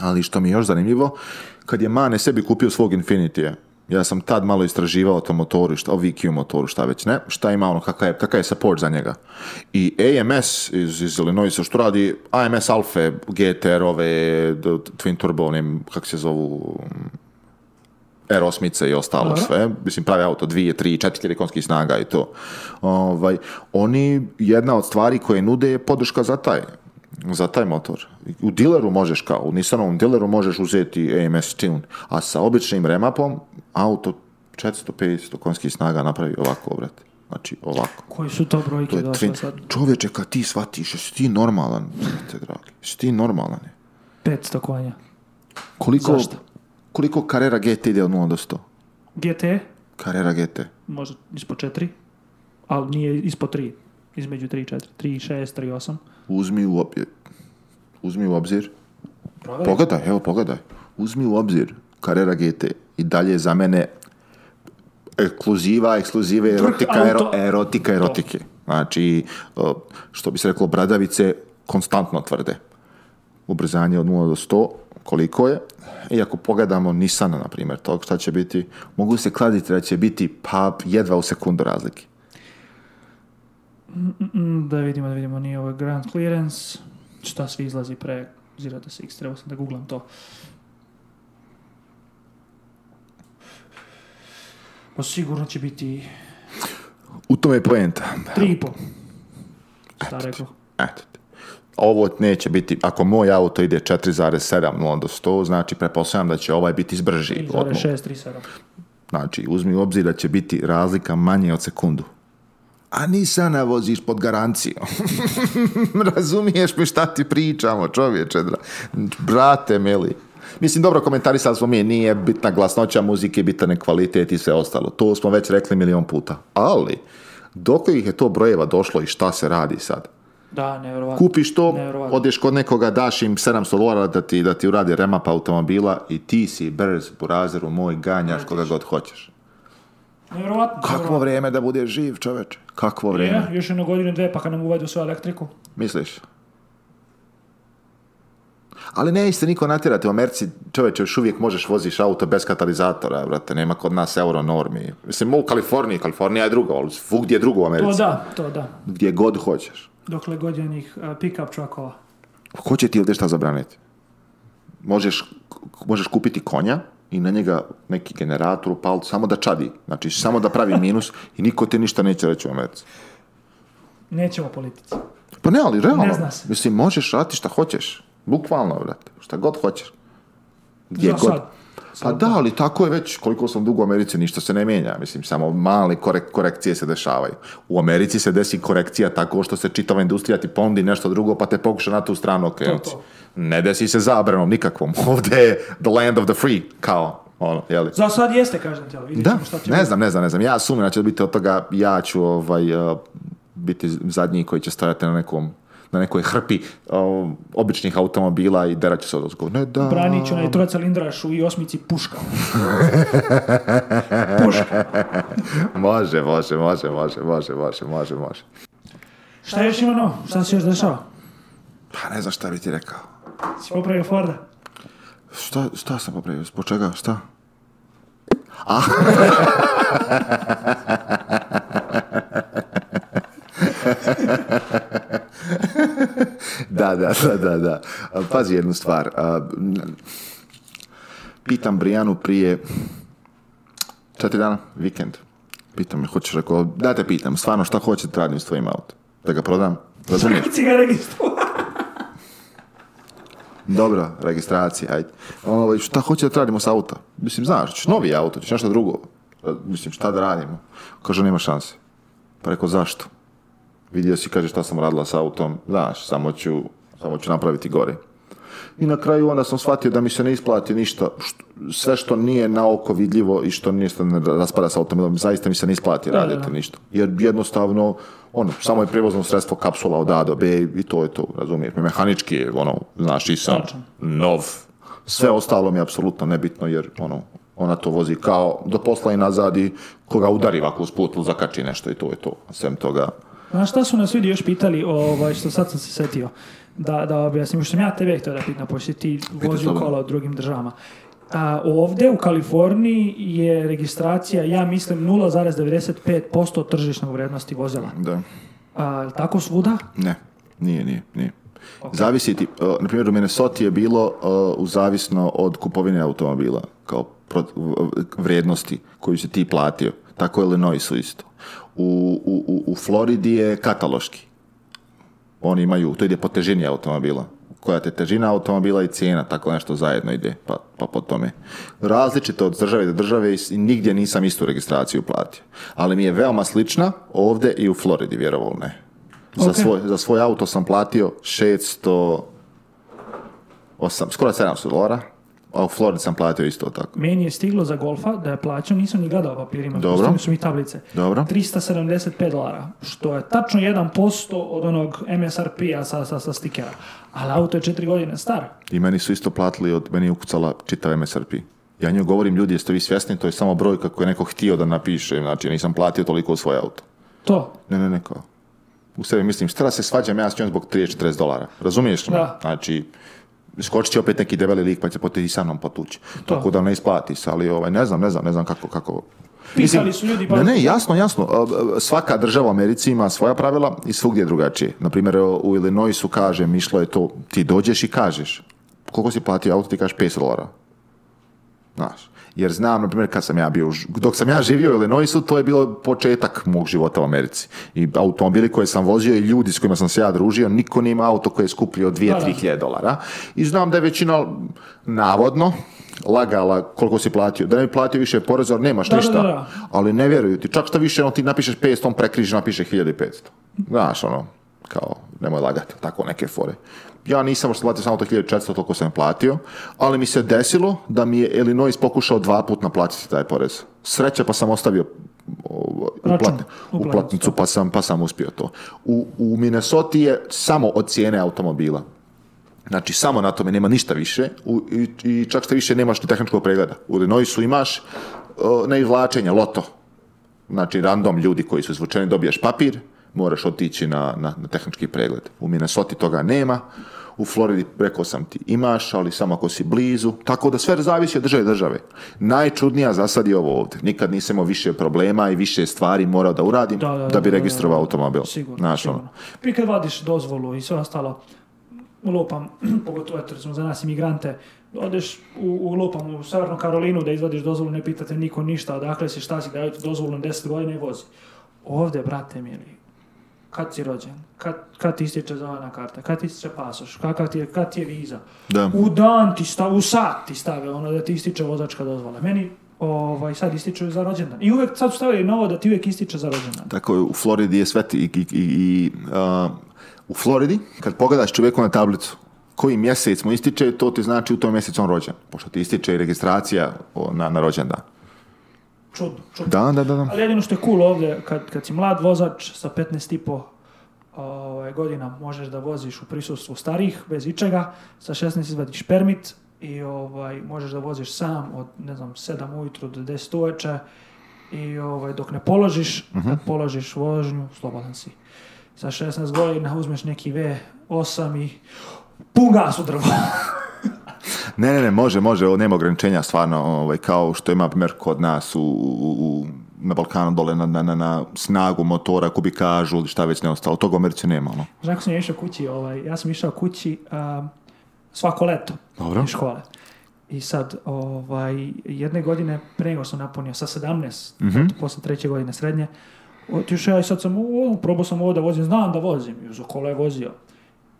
Ali što mi je još zanimljivo, kad je Mane sebi kupio svog Infinitije, ja sam tad malo istraživao o motoru, šta, o VQ motoru, šta već ne, šta ima ono, kakav je, je support za njega. I AMS iz, iz što radi AMS Alfe, GTR, ove, Twin Turbo, onim, kak se zovu, R8 i ostalo sve, mislim pravi auto 2, 3, 4 konskih snaga i to. Ovaj, oni, jedna od stvari koje nude je podrška za taj za taj motor. U dileru možeš kao, u Nissanovom dileru možeš uzeti AMS Tune, a sa običnim remapom auto 450 500 konjskih snaga napravi ovako obrat. Znači ovako. Koji su to brojke to je sad? Čovječe, kad ti shvatiš, jesi ti normalan, te dragi, jesi ti normalan je. 500 konja. Koliko, Zašto? Koliko Carrera GT ide od 0 do 100? GT? Carrera GT. Možda ispod 4, ali nije ispod 3 između 3 4, 3 i 6, 3 8. Uzmi u, obzir. uzmi u obzir. Pogledaj. pogledaj, evo pogledaj. Uzmi u obzir Carrera GT i dalje za mene ekskluziva, ekskluzive, erotika, erotika, erotike. Znači, što bi se reklo, bradavice konstantno tvrde. Ubrzanje od 0 do 100, koliko je. I ako pogledamo Nissan, na primjer, to šta će biti, mogu se kladiti da će biti pa jedva u sekundu razlike. Mm, mm, mm, da vidimo, da vidimo, nije ovo Grand Clearance. Šta svi izlazi pre Six, trebao sam da googlam to. Pa sigurno će biti... U tome je poenta. po Šta rekao? Eto ovo neće biti, ako moj auto ide 4.7 onda 100, znači prepostavljam da će ovaj biti brži. 3.7. Znači, uzmi u obzir da će biti razlika manje od sekundu a Nisana voziš pod garancijom. Razumiješ mi šta ti pričamo, čovječe, brate mili. Mislim, dobro, komentarisali smo mi, nije bitna glasnoća muzike, bitan kvalitet i sve ostalo. To smo već rekli milion puta. Ali, dok ih je to brojeva došlo i šta se radi sad? Da, Kupiš to, odeš kod nekoga, daš im 700 dolara da ti, da ti uradi remap automobila i ti si brz burazer moj ganjaš koga god hoćeš. Nevjerovatno. Kakvo vrijeme da bude živ čoveč. Kakvo vrijeme. Je, još jedno godinu, dve, pa kad nam uvedu svoju elektriku. Misliš? Ali ne jeste niko natjerati, u Americi, čoveče, još uvijek možeš voziš auto bez katalizatora, brate, nema kod nas euro normi. Mislim, u Kaliforniji, Kalifornija je drugo, ali gdje je drugo u Americi. To da, to da. Gdje god hoćeš. Dokle god je njih e, pick-up čakova. Ko će ti ovdje šta zabraniti? možeš kupiti konja, i na njega neki generator palcu, samo da čadi, znači samo da pravi minus i niko ti ništa neće reći u Americi. Nećemo politici. Pa ne, ali realno. Ne se. Mislim, možeš raditi šta hoćeš. Bukvalno, vrat, Šta god hoćeš. Gdje god. Sad. Pa da, ali tako je već koliko sam dugo u Americi, ništa se ne mijenja. Mislim, samo male korekcije se dešavaju. U Americi se desi korekcija tako što se čitava industrija ti pondi nešto drugo, pa te pokuša na tu stranu okrenuti. Ne desi se zabranom nikakvom. Ovdje je the land of the free, kao ono, jeli? Za sad jeste, kažem ali da, šta će ne znam, ne znam, ne znam. Ja sumnjam da će biti od toga, ja ću ovaj, eh, biti zadnji koji će stajati na nekom na nekoj hrpi o, običnih automobila i derat će se odozgo. Ne, da. Branić, onaj trocalindraš u i osmici puška. puška. može, može, može, može, može, može, može, može. Šta je još imano? Šta se još dešava? Pa ne znam šta bi ti rekao. Si popravio Forda? Šta, šta sam popravio? Zbog čega? Šta? A? da, da, da, da, da. Pazi jednu stvar. Pitam Brijanu prije... četiri dana? Vikend. Pitam me, hoćeš rekao, da te pitam, stvarno šta hoćete radim s tvojim auto? Da ga prodam? Razumiješ? Dobro, registracija, ajde. Ovo, ovaj, šta hoće da radimo s auta? Mislim, znaš, ćeš novi auto, ćeš nešto drugo. Mislim, šta da radimo? Kaže, nema šanse. Pa rekao, zašto? vidio si, kaže šta sam radila s autom, znaš, samo ću, samo ću napraviti gore. I na kraju onda sam shvatio da mi se ne isplati ništa, što, sve što nije na oko vidljivo i što ništa ne raspada s autom, zaista mi se ne isplati raditi ništa. Jer jednostavno, ono, samo je prevozno sredstvo kapsula od A do B i to je to, razumiješ Mehanički je, ono, znaš, i sam nov. Sve ostalo mi je apsolutno nebitno jer, ono, ona to vozi kao do posla i nazad i koga udari ovako usput, zakači nešto i to je to. Sem toga, Znaš šta su nas ljudi još pitali, ovaj, što sad sam se setio, da, da objasnim, što sam ja tebe htio da pitam, pošto ti vozi u kola u drugim državama. A, u Kaliforniji je registracija, ja mislim, 0,95% tržišnog vrednosti vozila. Da. A, tako svuda? Ne, nije, nije, nije. Okay. Zavisiti, uh, na primjer u Minnesota je bilo uh, zavisno od kupovine automobila, kao pro, vrednosti koju si ti platio. Tako Illinoisu isto. U, u, u Floridi je kataloški. Oni imaju, to ide po težini automobila. Koja te težina automobila i cijena, tako nešto zajedno ide, pa, pa po tome. Različito od države do države i nigdje nisam istu registraciju platio. Ali mi je veoma slična ovdje i u Floridi, vjerovolno je. Za, svoj, za svoj auto sam platio 600 8, skoro 700 dolara a u sam platio isto tako. Meni je stiglo za golfa da je plaćao, nisam ni gledao papirima, Dobro. su mi tablice. Dobro. 375 dolara, što je tačno 1% od onog MSRP-a sa, sa, sa stikera. Ali auto je četiri godine star. I meni su isto platili, od meni je ukucala čitav MSRP. Ja nju govorim, ljudi, jeste vi svjesni, to je samo brojka koju je neko htio da napiše, znači nisam platio toliko u svoje auto. To? Ne, ne, neko. U sebi mislim, šta se svađam ja s njom zbog 30-40 dolara. Razumiješ Da. Znači, skočit opet neki debeli lik pa će i sa mnom potući. Tako da ne isplati se, ali ovaj, ne znam, ne znam, ne znam kako, kako, Pisali su ljudi Ne, ne, jasno, jasno. E, svaka država u Americi ima svoja pravila i svugdje je drugačije. Naprimjer, u Illinoisu kaže, mišlo je to, ti dođeš i kažeš. Koliko si platio auto, ti kažeš 5 dolara. Znaš jer znam, na primjer, kad sam ja bio, dok sam ja živio u Illinoisu, to je bilo početak mog života u Americi. I automobili koje sam vozio i ljudi s kojima sam se ja družio, niko nije auto koje je skupljio tri 3 dolara. I znam da je većina, navodno, lagala koliko si platio, da ne bi platio više poreza, nemaš ništa, ali ne vjeruju ti, čak što više, on ti napišeš 500, on prekriži, napiše 1500. Znaš, ono, kao, nemoj lagati, tako neke fore ja nisam možda platio samo to 1400 toliko sam je platio, ali mi se desilo da mi je Illinois pokušao dva put naplatiti taj porez. Sreće pa sam ostavio ovaj, uplatnicu pa sam, pa sam uspio to. U, u Minnesota je samo od cijene automobila. Znači, samo na tome nema ništa više i, i čak što više nemaš ni tehničkog pregleda. U Illinoisu imaš uh, neizvlačenje, loto. Znači, random ljudi koji su izvučeni, dobiješ papir, moraš otići na, na, na tehnički pregled. U Minnesota toga nema u Floridi preko sam ti imaš, ali samo ako si blizu. Tako da sve zavisi od države države. Najčudnija za sad je ovo ovdje. Nikad nisam više problema i više stvari morao da uradim da, da, bi registrovao automobil. Sigurno, Znaš, sigurno. Ono. kad vadiš dozvolu i sve ostalo, lupam, pogotovo recimo za nas imigrante, odeš u, u lopam u Severnu Karolinu da izvadiš dozvolu, ne pitate niko ništa, dakle si, šta si, daju je dozvolu na deset godina i vozi. Ovdje, brate mili, kad si rođen, kad, kad ti ističe zelena karta, kad ti ističe pasoš, je, kad ti je viza. Da. U dan ti stav, u sat ti stave ono da ti ističe vozačka dozvola. Meni ovaj, sad ističe za rođendan. I uvek sad su stavili novo da ti uvek ističe za rođendan. Tako je, u Floridi je sve i, i, u Floridi, kad pogledaš čovjeku na tablicu, koji mjesec mu ističe, to ti znači u tom mjesecu on rođen, pošto ti ističe i registracija na, na rođendan čudno. čudno. Da, da, da. Ali jedino što je cool ovdje, kad, kad si mlad vozač sa 15 po ovaj, godina možeš da voziš u prisustvu starih, bez ičega, sa 16 izvadiš permit i ovaj, možeš da voziš sam od, ne znam, 7 ujutru do 10 uveče i ovaj, dok ne položiš, uh kad mhm. položiš vožnju, slobodan si. Sa 16 godina uzmeš neki V8 i pun gas u drvo. Ne, ne, ne, može, može, nema ograničenja stvarno, ovaj, kao što ima primjer kod nas u, u na Balkanu dole na, na, na, snagu motora, kubikažu ili šta već ne ostalo. Toga u Americi nema. ono. sam išao kući, ovaj, ja sam išao kući svako leto Dobro. iz škole. I sad, ovaj, jedne godine pre nego sam napunio, sa 17, mm-hmm. posle treće godine srednje, otišao ja i sad sam, probao sam ovo da vozim, znam da vozim, za je vozio.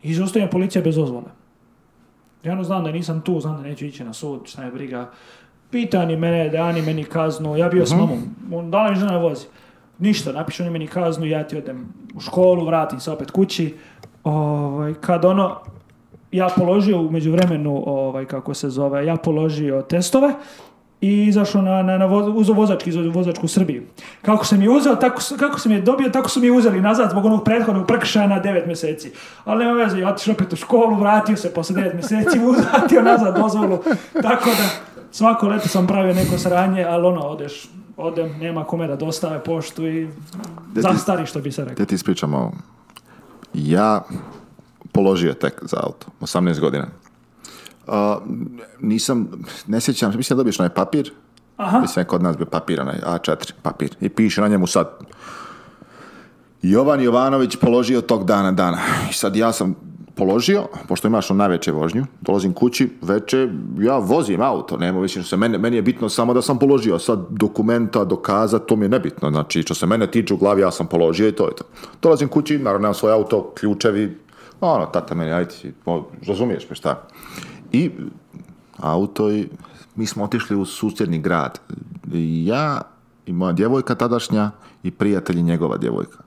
I je policija bez dozvole. Ja ono znam da nisam tu, znam da neću ići na sud, šta je briga. Pita mene, da ni meni kaznu, ja bio s mhm. mamom, on dala mi žena vozi. Ništa, napišu oni meni kaznu, ja ti odem u školu, vratim se opet kući. Ovaj, kad ono, ja položio u međuvremenu, ovaj, kako se zove, ja položio testove, i izašao na, na, na vozački iz vozačku Srbiju. Kako sam je uzeo, tako, kako sam je dobio, tako su mi je uzeli nazad zbog onog prethodnog prekršaja na devet mjeseci. Ali nema veze, ja tiš opet u školu, vratio se posle 9 mjeseci, uzatio nazad dozvolu. Tako da svako leto sam pravio neko sranje, ali ono, odeš, odem, nema kome da dostave poštu i za zastari što bi se rekao. Da ti Ja položio tek za auto, 18 godina nisam, ne sjećam, mislim da dobiješ onaj papir, Aha. mislim kod nas bio papir, onaj A4 papir, i piše na njemu sad Jovan Jovanović položio tog dana dana. I sad ja sam položio, pošto imaš on najveće vožnju, dolazim kući, veče, ja vozim auto, nema više što se mene, meni je bitno samo da sam položio, sad dokumenta, dokaza, to mi je nebitno, znači što se mene tiče u glavi, ja sam položio i to je to. Dolazim kući, naravno nemam svoj auto, ključevi, ono, tata meni, ajde, razumiješ me šta. I auto, mi smo otišli u susjedni grad. Ja i moja djevojka tadašnja i prijatelji njegova djevojka.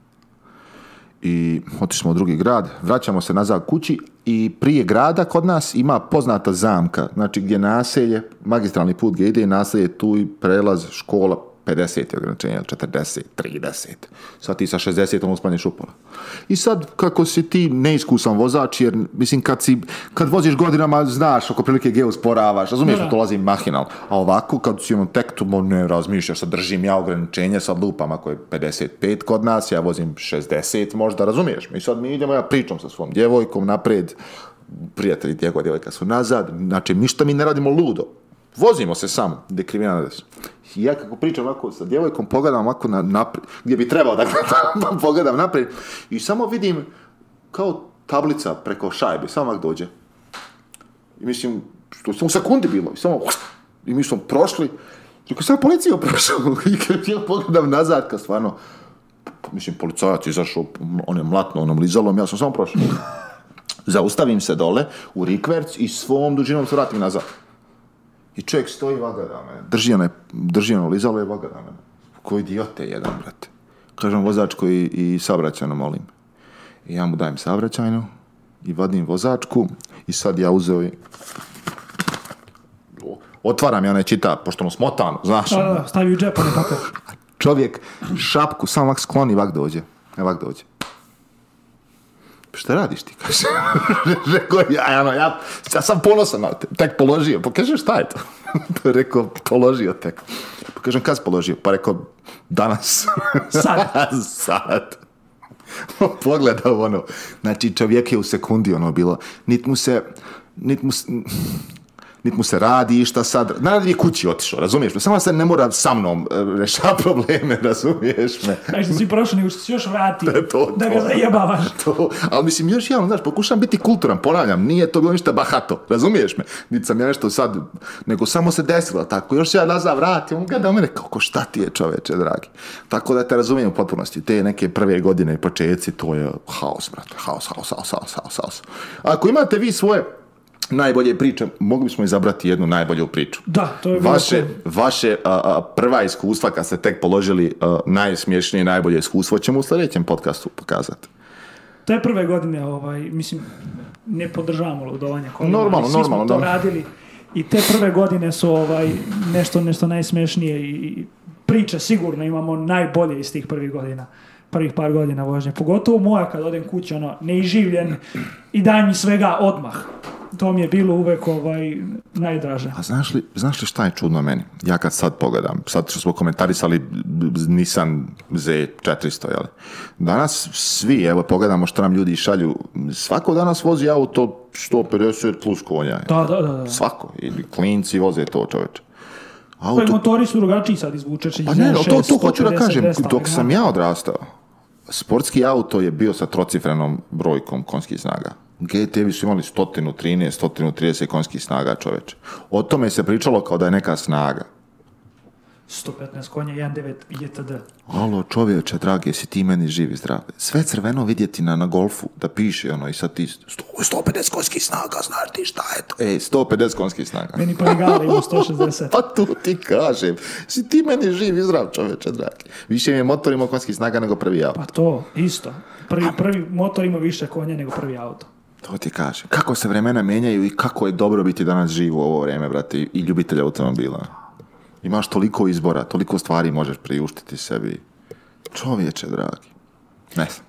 I otišli smo u drugi grad, vraćamo se nazad kući i prije grada kod nas ima poznata zamka, znači gdje naselje, magistralni put gdje ide i naselje tu i prelaz, škola, 50 ograničenja ograničenje, 40, 30. Sad ti sa 60 on spanješ upola. I sad, kako si ti neiskusan vozač, jer mislim, kad, si, kad voziš godinama, znaš oko prilike gdje usporavaš, razumiješ da to lazi mahinal. A ovako, kad si ono tek tu, ne razmišljaš, sad držim ja ograničenje, sa lupama koje je 55 kod nas, ja vozim 60 možda, razumiješ mi. I sad mi idemo, ja pričam sa svom djevojkom naprijed, prijatelji djevojka su nazad, znači ništa mi ne radimo ludo. Vozimo se samo, gdje na I ja kako pričam ovako sa djevojkom, pogledam ovako na naprijed, gdje bi trebao, da pa pogledam naprijed i samo vidim kao tablica preko šajbe, samo ovak dođe. I mislim, što sam u sekundi bilo, i samo, i mi smo prošli, Rekao, sam policija prošao. I kad ja pogledam nazad, kad stvarno, mislim, policajac izašao, on je mlatno, onom lizalom, ja sam samo prošao. Zaustavim se dole u rikverc i svom dužinom se vratim nazad. I čovjek stoji vaga ramena. Drži ono, drži ono lizalo je vaga Koji idiote jedan, brate. Kažem vozačku i, i molim. I ja mu dajem savraćajno, i vadim vozačku i sad ja uzeo i otvaram ja onaj čita, pošto mu smotan, znaš. Ono. stavi u tako. Čovjek šapku, samo vak skloni, vak dođe. E, vak dođe šta radiš ti? Kaže, rekao, ono, ja, ja, sam ponosan, te, tek položio. Pa kaže, šta je to? rekao, položio tek. Pa kažem, kad položio? Pa rekao, danas. Sad. Sad. Pogledao ono, znači čovjek je u sekundi ono bilo, nit mu se, nit mu, niti mu se radi šta sad, nadalje je kući otišao, razumiješ me, samo se ne mora sa mnom e, rešava probleme, razumiješ me. da si prošao, nego što si još vrati, to, to, da ga zajebavaš. To, ali mislim, još jedan, znaš, pokušam biti kulturan, ponavljam, nije to bilo ništa bahato, razumiješ me, niti sam ja nešto sad, nego samo se desilo, tako, još ja nazad vrati, on gleda mene, kako šta ti je čoveče, dragi. Tako da te razumijem u potpunosti, te neke prve godine i početci, to je haos, brate, haos, haos, haos, haos. Ako imate vi svoje najbolje priče, mogli smo izabrati jednu najbolju priču. Da, to je vaše, vaše prva iskustva kad ste tek položili a, najsmješnije i najbolje iskustvo ćemo u sljedećem podcastu pokazati. je prve godine, ovaj, mislim, ne podržavamo ludovanje. normalno, svi normalno. Smo to radili i te prve godine su ovaj, nešto, nešto najsmješnije i priče sigurno imamo najbolje iz tih prvih godina prvih par godina vožnje. Pogotovo moja kad odem kući, ono, neiživljen i daj mi svega odmah. To mi je bilo uvek ovaj, najdraže. A znaš li, znaš li šta je čudno meni? Ja kad sad pogledam, sad što smo komentarisali Nissan Z400, jel? Danas svi, evo, pogledamo šta nam ljudi šalju. Svako danas vozi auto 150 plus konja. Da, da, da, da. Svako. Ili klinci voze to čoveče. Auto... Pa motori su drugačiji sad izvučeći. Pa ne, to, to hoću da kažem, dok sam ja odrastao, sportski auto je bio sa trocifrenom brojkom konskih snaga. gt evi su imali 113, 130 konskih snaga čoveče. O tome se pričalo kao da je neka snaga. 115 konja, 1.9 JTD. Alo, čovječe, dragi, jesi ti meni živi zdrav. Sve crveno vidjeti na, na golfu, da piše ono i sad ti 150 konjskih snaga, znaš ti šta je to? Ej, 150 konski snaga. Meni poligala pa ima 160. pa tu ti kažem, si ti meni živi zdrav, čovječe, dragi. Više mi je motor ima konjskih snaga nego prvi auto. Pa to, isto. Prvi, prvi motor ima više konja nego prvi auto. To ti kažem. Kako se vremena menjaju i kako je dobro biti danas živ u ovo vrijeme, brati i ljubitelja automobila. Imaš toliko izbora, toliko stvari možeš priuštiti sebi. Čovječe, dragi.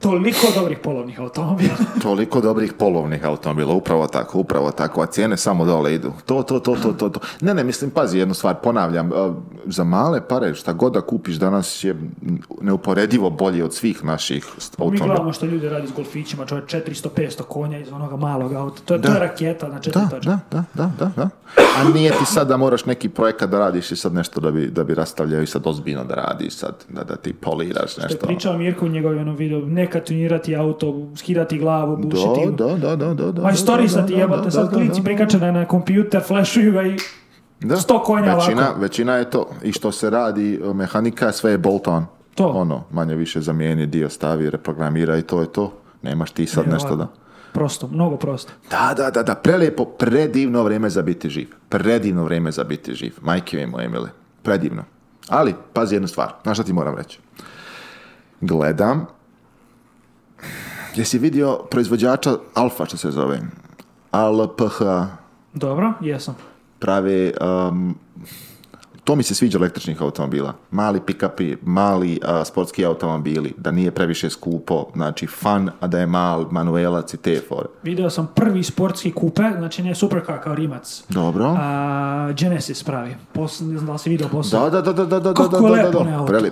Toliko dobrih polovnih automobila. Toliko dobrih polovnih automobila, upravo tako, upravo tako, a cijene samo dole idu. To, to, to, to, to. to. Ne, ne, mislim, pazi jednu stvar, ponavljam, e, za male pare šta god da kupiš danas je neuporedivo bolje od svih naših pa automobila. Mi gledamo što ljudi radi s golfićima, čovjek 400-500 konja iz onoga malog auta, to je, da. To je na četiri da, da, da, da, da, A nije ti sad da moraš neki projekat da radiš i sad nešto da bi, da bi rastavljao i sad ozbiljno da radiš sad, da, da ti poliraš nešto. Što je pričao Mirko u njegovom ono ne katunirati auto, skidati glavu, bušiti. Da, da, da, da, da. Ma ti jebate, sad klinci prikačene na kompjuter, flashuju ga i da. sto konja većina, ovako. Većina je to. I što se radi, mehanika, sve je bolt-on. To. Ono, manje više zamijeni, dio stavi, reprogramira i to je to. Nemaš ti sad ne, nešto da... Prosto, mnogo prosto. Da, da, da, da, prelepo, predivno vrijeme za biti živ. Predivno vrijeme za biti živ. Majke mi moje mile, predivno. Ali, pazi jednu stvar, znaš šta ti moram reći? Gledam Jesi vidio proizvođača Alfa, što se zove? Al-p-h-a. Dobro, jesam. Pravi um, to mi se sviđa električnih automobila. Mali pick-upi, mali sportski automobili, da nije previše skupo, znači fun, a da je mal, manuelac i te fore. Video sam prvi sportski kupe, znači ne supercar kao Rimac. Dobro. Genesis pravi. ne znam da li si video posao. Da, da, da, da, da, Kako da, da, da,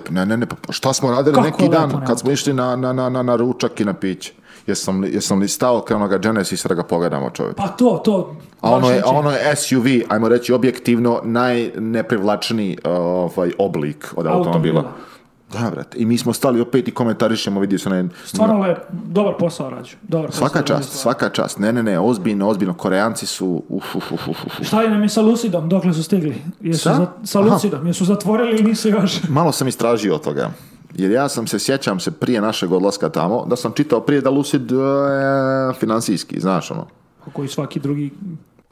da. Ne, ne, ne, pa šta smo radili neki dan kad smo išli na, na, na, na ručak i na piće? jesam li, jesam li stao kao onoga Genesis da ga pogledamo čovjek. Pa to, to. A ono, je, ono je SUV, ajmo reći objektivno, najneprivlačniji ovaj, oblik od automobila. automobila. Da, brate. I mi smo stali opet i komentarišemo, vidio se na... Stvarno je dobar posao rađu. Dobar svaka posao, čast, svaka čast. Ne, ne, ne, ozbiljno, ozbiljno. Koreanci su... Uf, Šta je nam je sa Lucidom, dokle su stigli? Jesu Sa? Za, Lucidom, jesu zatvorili i nisu još... Malo sam istražio od toga. Jer ja sam se sjećam se prije našeg odlaska tamo, da sam čitao prije da Lucid e, financijski, znaš ono. Pa i svaki drugi...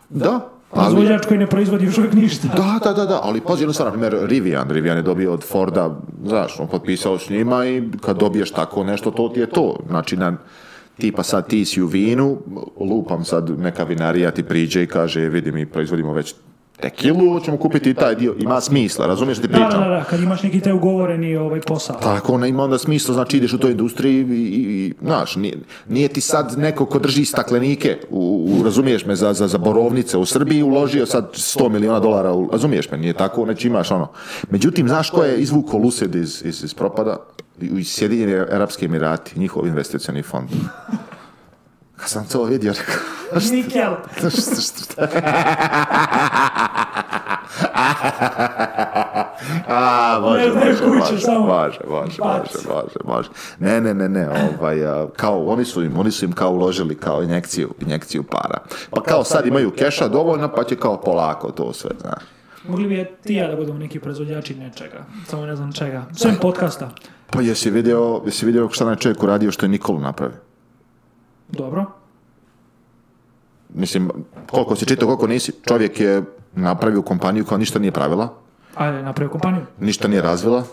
Da. da pa koji ne proizvodi još uvijek ništa. Da, da, da, da, ali pazi jednu ono primjer Rivian, Rivian je dobio od Forda, znaš, on potpisao s njima i kad dobiješ tako nešto, to ti je to. Znači, na, tipa sad ti si u vinu, lupam sad neka vinarija ti priđe i kaže, vidi mi proizvodimo već tekilu, ćemo kupiti i taj dio. Ima smisla, razumiješ ti pričam? Da, da, da, kad imaš neki taj ugovoreni ovaj posao. Tako, ona ima onda smisla, znači ideš u toj industriji i, i, znaš, nije, ti sad neko ko drži staklenike, u, razumiješ me, za, za, borovnice u Srbiji, uložio sad 100 miliona dolara, razumiješ me, nije tako, znači imaš ono. Međutim, znaš ko je izvukao Lucid iz, iz, iz propada? Sjedinjeni Emirati, njihov investicioni fond. Kad sam to vidio, rekao... Nikel! A, može, može, može, može, može, može, Ne, ne, ne, ne, ovaj, kao, oni su im, oni su im kao uložili kao injekciju, injekciju para. Pa kao sad imaju keša dovoljno, pa će kao polako to sve, Mogli bi ti ja da budemo neki proizvođači nečega, samo ne znam čega. Sve podcasta. Pa jesi vidio, jesi vidio šta na čovjeku radio, što je Nikolu napravio? Dobro. Mislim, koliko si čitao, koliko nisi, čovjek je napravio kompaniju koja ništa nije pravila. Ajde, napravio kompaniju? Ništa nije razvila.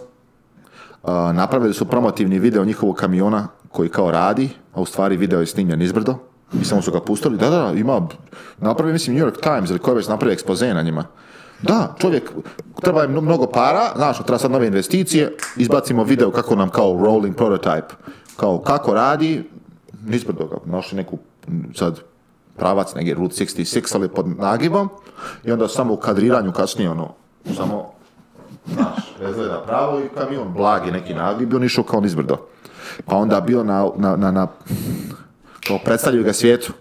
Napravili su promotivni video njihovog kamiona koji kao radi, a u stvari video je snimljen izbrdo. I samo su ga pustili. Da, da, ima, napravio mislim New York Times ili je već napravio ekspoze na njima. Da, čovjek, treba je mnogo para, znaš, treba sad nove investicije, izbacimo video kako nam kao rolling prototype, kao kako radi, nismo toga našli neku sad pravac negdje Route 66, ali pod nagibom i onda samo u kadriranju kasnije ono, samo znaš, razgleda pravo i kamion blagi neki nagib i on išao kao nizbrdo. Pa onda bio na, na, na, na kao predstavljaju ga svijetu.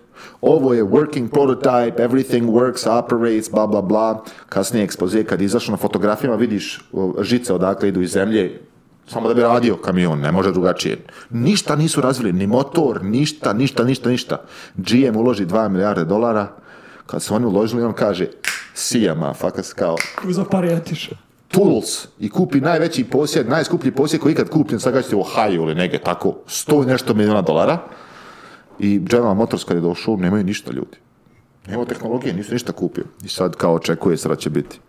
Ovo je working prototype, everything works, operates, bla bla bla. Kasnije ekspozije, kad izašao na fotografijama vidiš žice odakle idu iz zemlje, samo da bi radio kamion, ne može drugačije. Ništa nisu razvili, ni motor, ništa, ništa, ništa, ništa. GM uloži 2 milijarde dolara, kad su oni uložili, on kaže, sijama ma, fakas kao... Za Tools i kupi najveći posjed, najskuplji posjed koji ikad kupljen, sad gađete u Ohio ili negdje, tako, sto i nešto milijuna dolara. I General Motors kad je došao, nemaju ništa ljudi. Nema tehnologije, nisu ništa kupio. I sad kao očekuje se će biti.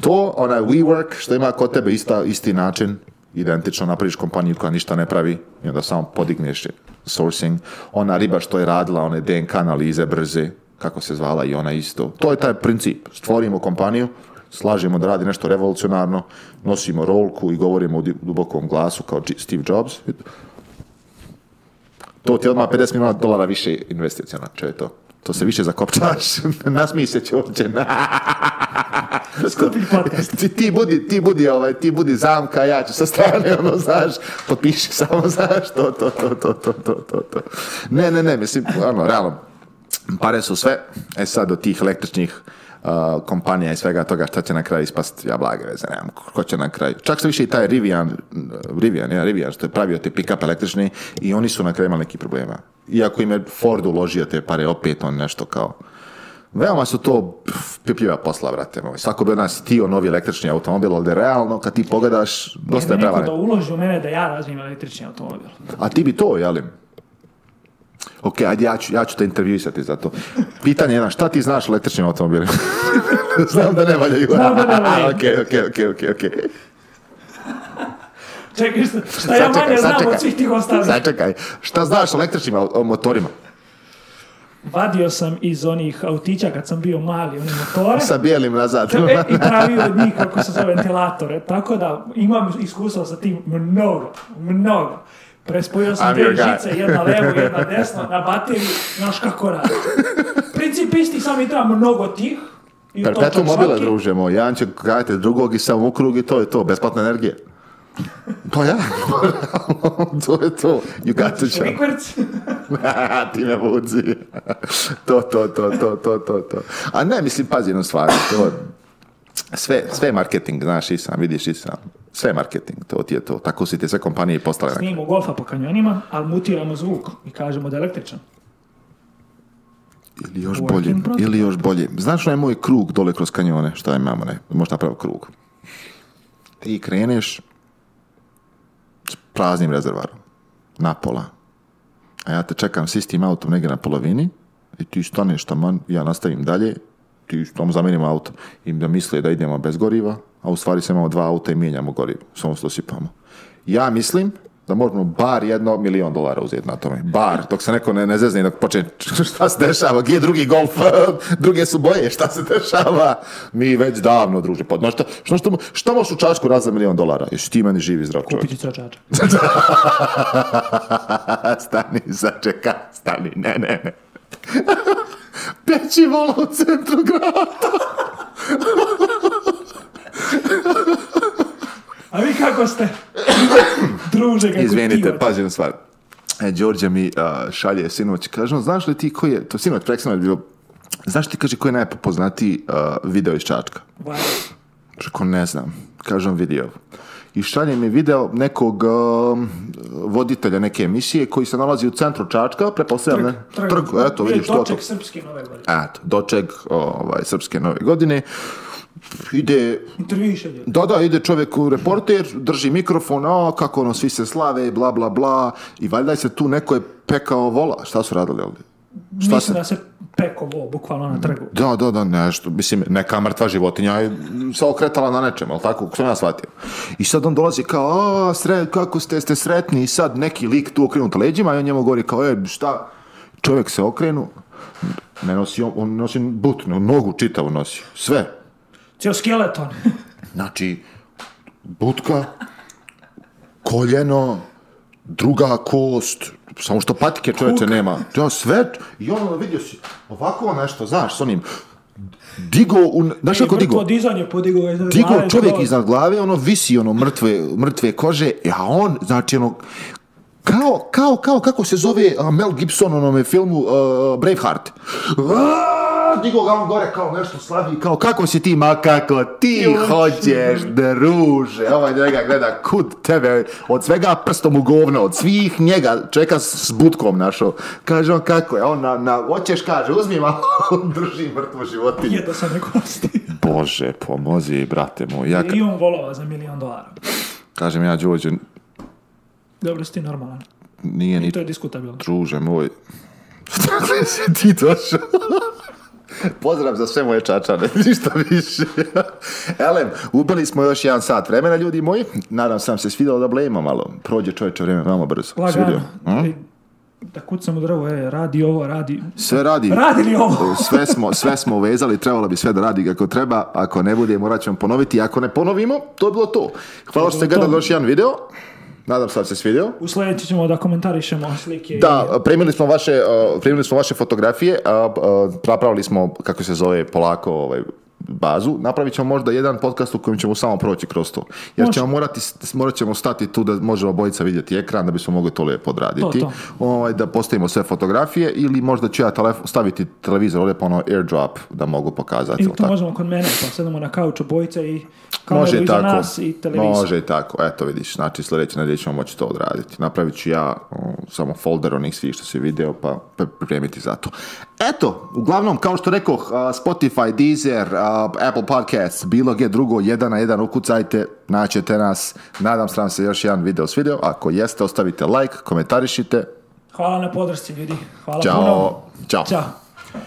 To, onaj WeWork, što ima kod tebe ista, isti način, identično napraviš kompaniju koja ništa ne pravi i onda samo podigneš sourcing. Ona riba što je radila one DNK analize brze, kako se zvala i ona isto. To je taj princip. Stvorimo kompaniju, slažemo da radi nešto revolucionarno, nosimo rolku i govorimo u dubokom glasu kao Steve Jobs. To ti je odmah 50 milijuna dolara više investicija, znači to. To se više zakopčavaš. Nasmije se će Skupi podcast. Ti, budi, ti, budi, ovaj, ti budi zamka, ja ću sa strane, ono, znaš, potpiši samo, znaš, to, to, to, to, to, to, to, to. Ne, ne, ne, mislim, ono, realno, pare su sve. E sad, od tih električnih kompanija i svega toga šta će na kraju ispast, ja blage veze, nemam ko će na kraju. Čak se više i taj Rivian, Rivian, ja, Rivian, što je pravio te pick-up električni i oni su na kraju imali neki problema. Iako im je Ford uložio te pare, opet on nešto kao... Veoma su to pipljiva posla, vrate moj. Svako bi od nas tio novi električni automobil, ali realno kad ti pogledaš, dosta je prevaren. da uloži u mene da ja razvijem električni automobil. A ti bi to, jelim? ok, ajde, ja ću, ja ću te intervjuisati za to. Pitanje je, šta ti znaš o električnim automobilima? Znam da ne valja Znam da ne valja. ok, ok, ok, ok, ok. Čekaj, šta, ja manje znam od svih tih ostalih? Sačekaj, šta znaš o električnim motorima? Vadio sam iz onih autića kad sam bio mali, oni motore. Sa bijelim nazad. E, I pravio od njih, kako se zove, ventilatore. Tako da imam iskustva sa tim mnogo, mnogo. Prespojio sam dvije žice, jedna levo, jedna desno, na bateriji, znaš kako radi. Princip isti, sam i treba mnogo tih. I Perpetuum mobile, družemo, jedan će gajati drugog i sam u krug i to je to, besplatna energija. Pa ja, to je to. You got to jump. Ti me budzi. to, to, to, to, to, to, to. A ne, mislim, pazi jednu stvar. To, sve, sve je marketing, znaš, i sam, vidiš i sam. Sve marketing, to ti je to. Tako su ti sve kompanije postale. golfa po kanjonima, ali mutiramo zvuk i kažemo da je električan. Ili još Working bolje, ili još bolje. Znaš je moj krug dole kroz kanjone, šta imamo, ne? Možeš napraviti krug. Ti kreneš s praznim rezervarom, na pola. A ja te čekam s istim autom negdje na polovini i ti staneš tamo, ja nastavim dalje, ti tamo zamenim auto. I da misle da idemo bez goriva, a u stvari se imamo dva auta i mijenjamo gorivo, samo sipamo. Ja mislim da možemo bar jedno milion dolara uzeti na tome. Bar, dok se neko ne, ne zezni, dok počne šta se dešava, gdje je drugi golf, druge su boje, šta se dešava. Mi već davno, druže, pod, pa no, šta, što, što, možeš u čašku raz za milion dolara? ješ ti meni živi zdrav čovjek. Kupiti stani, začeka, stani, ne, ne, ne. Peći volo u centru grada. A vi kako ste? Druže, kako Izvinite, pazi na stvar. E, Đorđe mi uh, šalje sinoć, kaže, znaš li ti koji je, to sinoć, preksano je bilo, znaš ti, kaže, koji je najpopoznatiji uh, video iz Čačka? Wow. Kako ne znam, kažem video. I šalje mi video nekog uh, voditelja neke emisije koji se nalazi u centru Čačka, prepostavljam, ne? Trg, eto, e, vidiš, doček to. Doček srpske nove godine. Eto, doček ovaj, srpske nove godine ide... Da, da, ide čovjek u reporter, drži mikrofon, a kako ono, svi se slave, bla, bla, bla, i valjda se tu neko je pekao vola. Šta su radili ovdje? Šta Mislim se... da se pekao vola, bukvalno na trgu. Da, da, da, nešto. Mislim, neka mrtva životinja je se okretala na nečem, ali tako, kako sam ja shvatio. I sad on dolazi kao, a, kako ste, ste sretni, i sad neki lik tu okrenut leđima i on njemu govori kao, e, šta, čovjek se okrenu, ne nosi, on, nosi but, nogu čitavu nosi, sve, Cijel skeleton. Znači, butka, koljeno, druga kost, samo što patike čovječe nema. To je ono sve, i ono vidio si, ovako nešto, znaš, s onim, digo, u, znaš e, digo? dizanje podigo iznad Digo čovjek iznad glave, ono visi, ono, mrtve, mrtve kože, a on, znači, ono, kao, kao, kao, kako se zove Mel Gibson u onome filmu Braveheart. Digo ga on gore kao nešto slavi, kao kako si ti, ma kako ti hoćeš, druže. Ovaj njega gleda, kud tebe, od svega prstom u govno, od svih njega čeka s butkom našo. Kaže on kako je, on na, na hoćeš, kaže, uzmi ma, druži drži mrtvu životinju. to sam neko Bože, pomozi, brate moj. Ja... on volova za milijon dolara. Kažem ja, Đuđe, dobro, si ti normalan. Nije ni... I to je diskutabilno. Druže moj, Dakle si ti došao? Pozdrav za sve moje čačane, ništa više. Elem, ubili smo još jedan sat vremena, ljudi moji. Nadam se sam se svidjelo da blema malo. Prođe čovječe vrijeme veoma brzo. Lagano. Hm? Da kucam drvo, e, radi ovo, radi... Sve radi. Radi li ovo? sve, smo, sve smo uvezali, trebalo bi sve da radi kako treba. Ako ne bude, morat ćemo ponoviti. Ako ne ponovimo, to je bilo to. Hvala što ste gledali još jedan video. Nadam se da se svidio. U sljedeći ćemo da komentarišemo slike. Da, primili smo vaše, eh, primili smo vaše fotografije, eh, napravili smo, kako se zove, polako ovaj, bazu, napravit ćemo možda jedan podcast u kojem ćemo samo proći kroz to. Jer ćemo morati, morat ćemo stati tu da možemo bojica vidjeti ekran da bismo mogli to lijepo odraditi. Ovaj, da postavimo sve fotografije ili možda ću ja staviti televizor ovdje pa ono airdrop da mogu pokazati. I to možemo kod mene, pa sedamo na kauču bojica i Može i tako, nas i televizor. Može i tako, eto vidiš, znači sljedeće riječ ćemo moći to odraditi. Napravit ću ja samo folder onih svih što si video pa pripremiti za to. Eto, uglavnom, kao što rekoh, Spotify, Deezer, Apple Podcasts, bilo gdje drugo, jedan na jedan ukucajte, naćete nas. Nadam se vam se još jedan video svidio. Ako jeste, ostavite like, komentarišite. Hvala na podršci, ljudi. Hvala Ćao. puno. Ćao.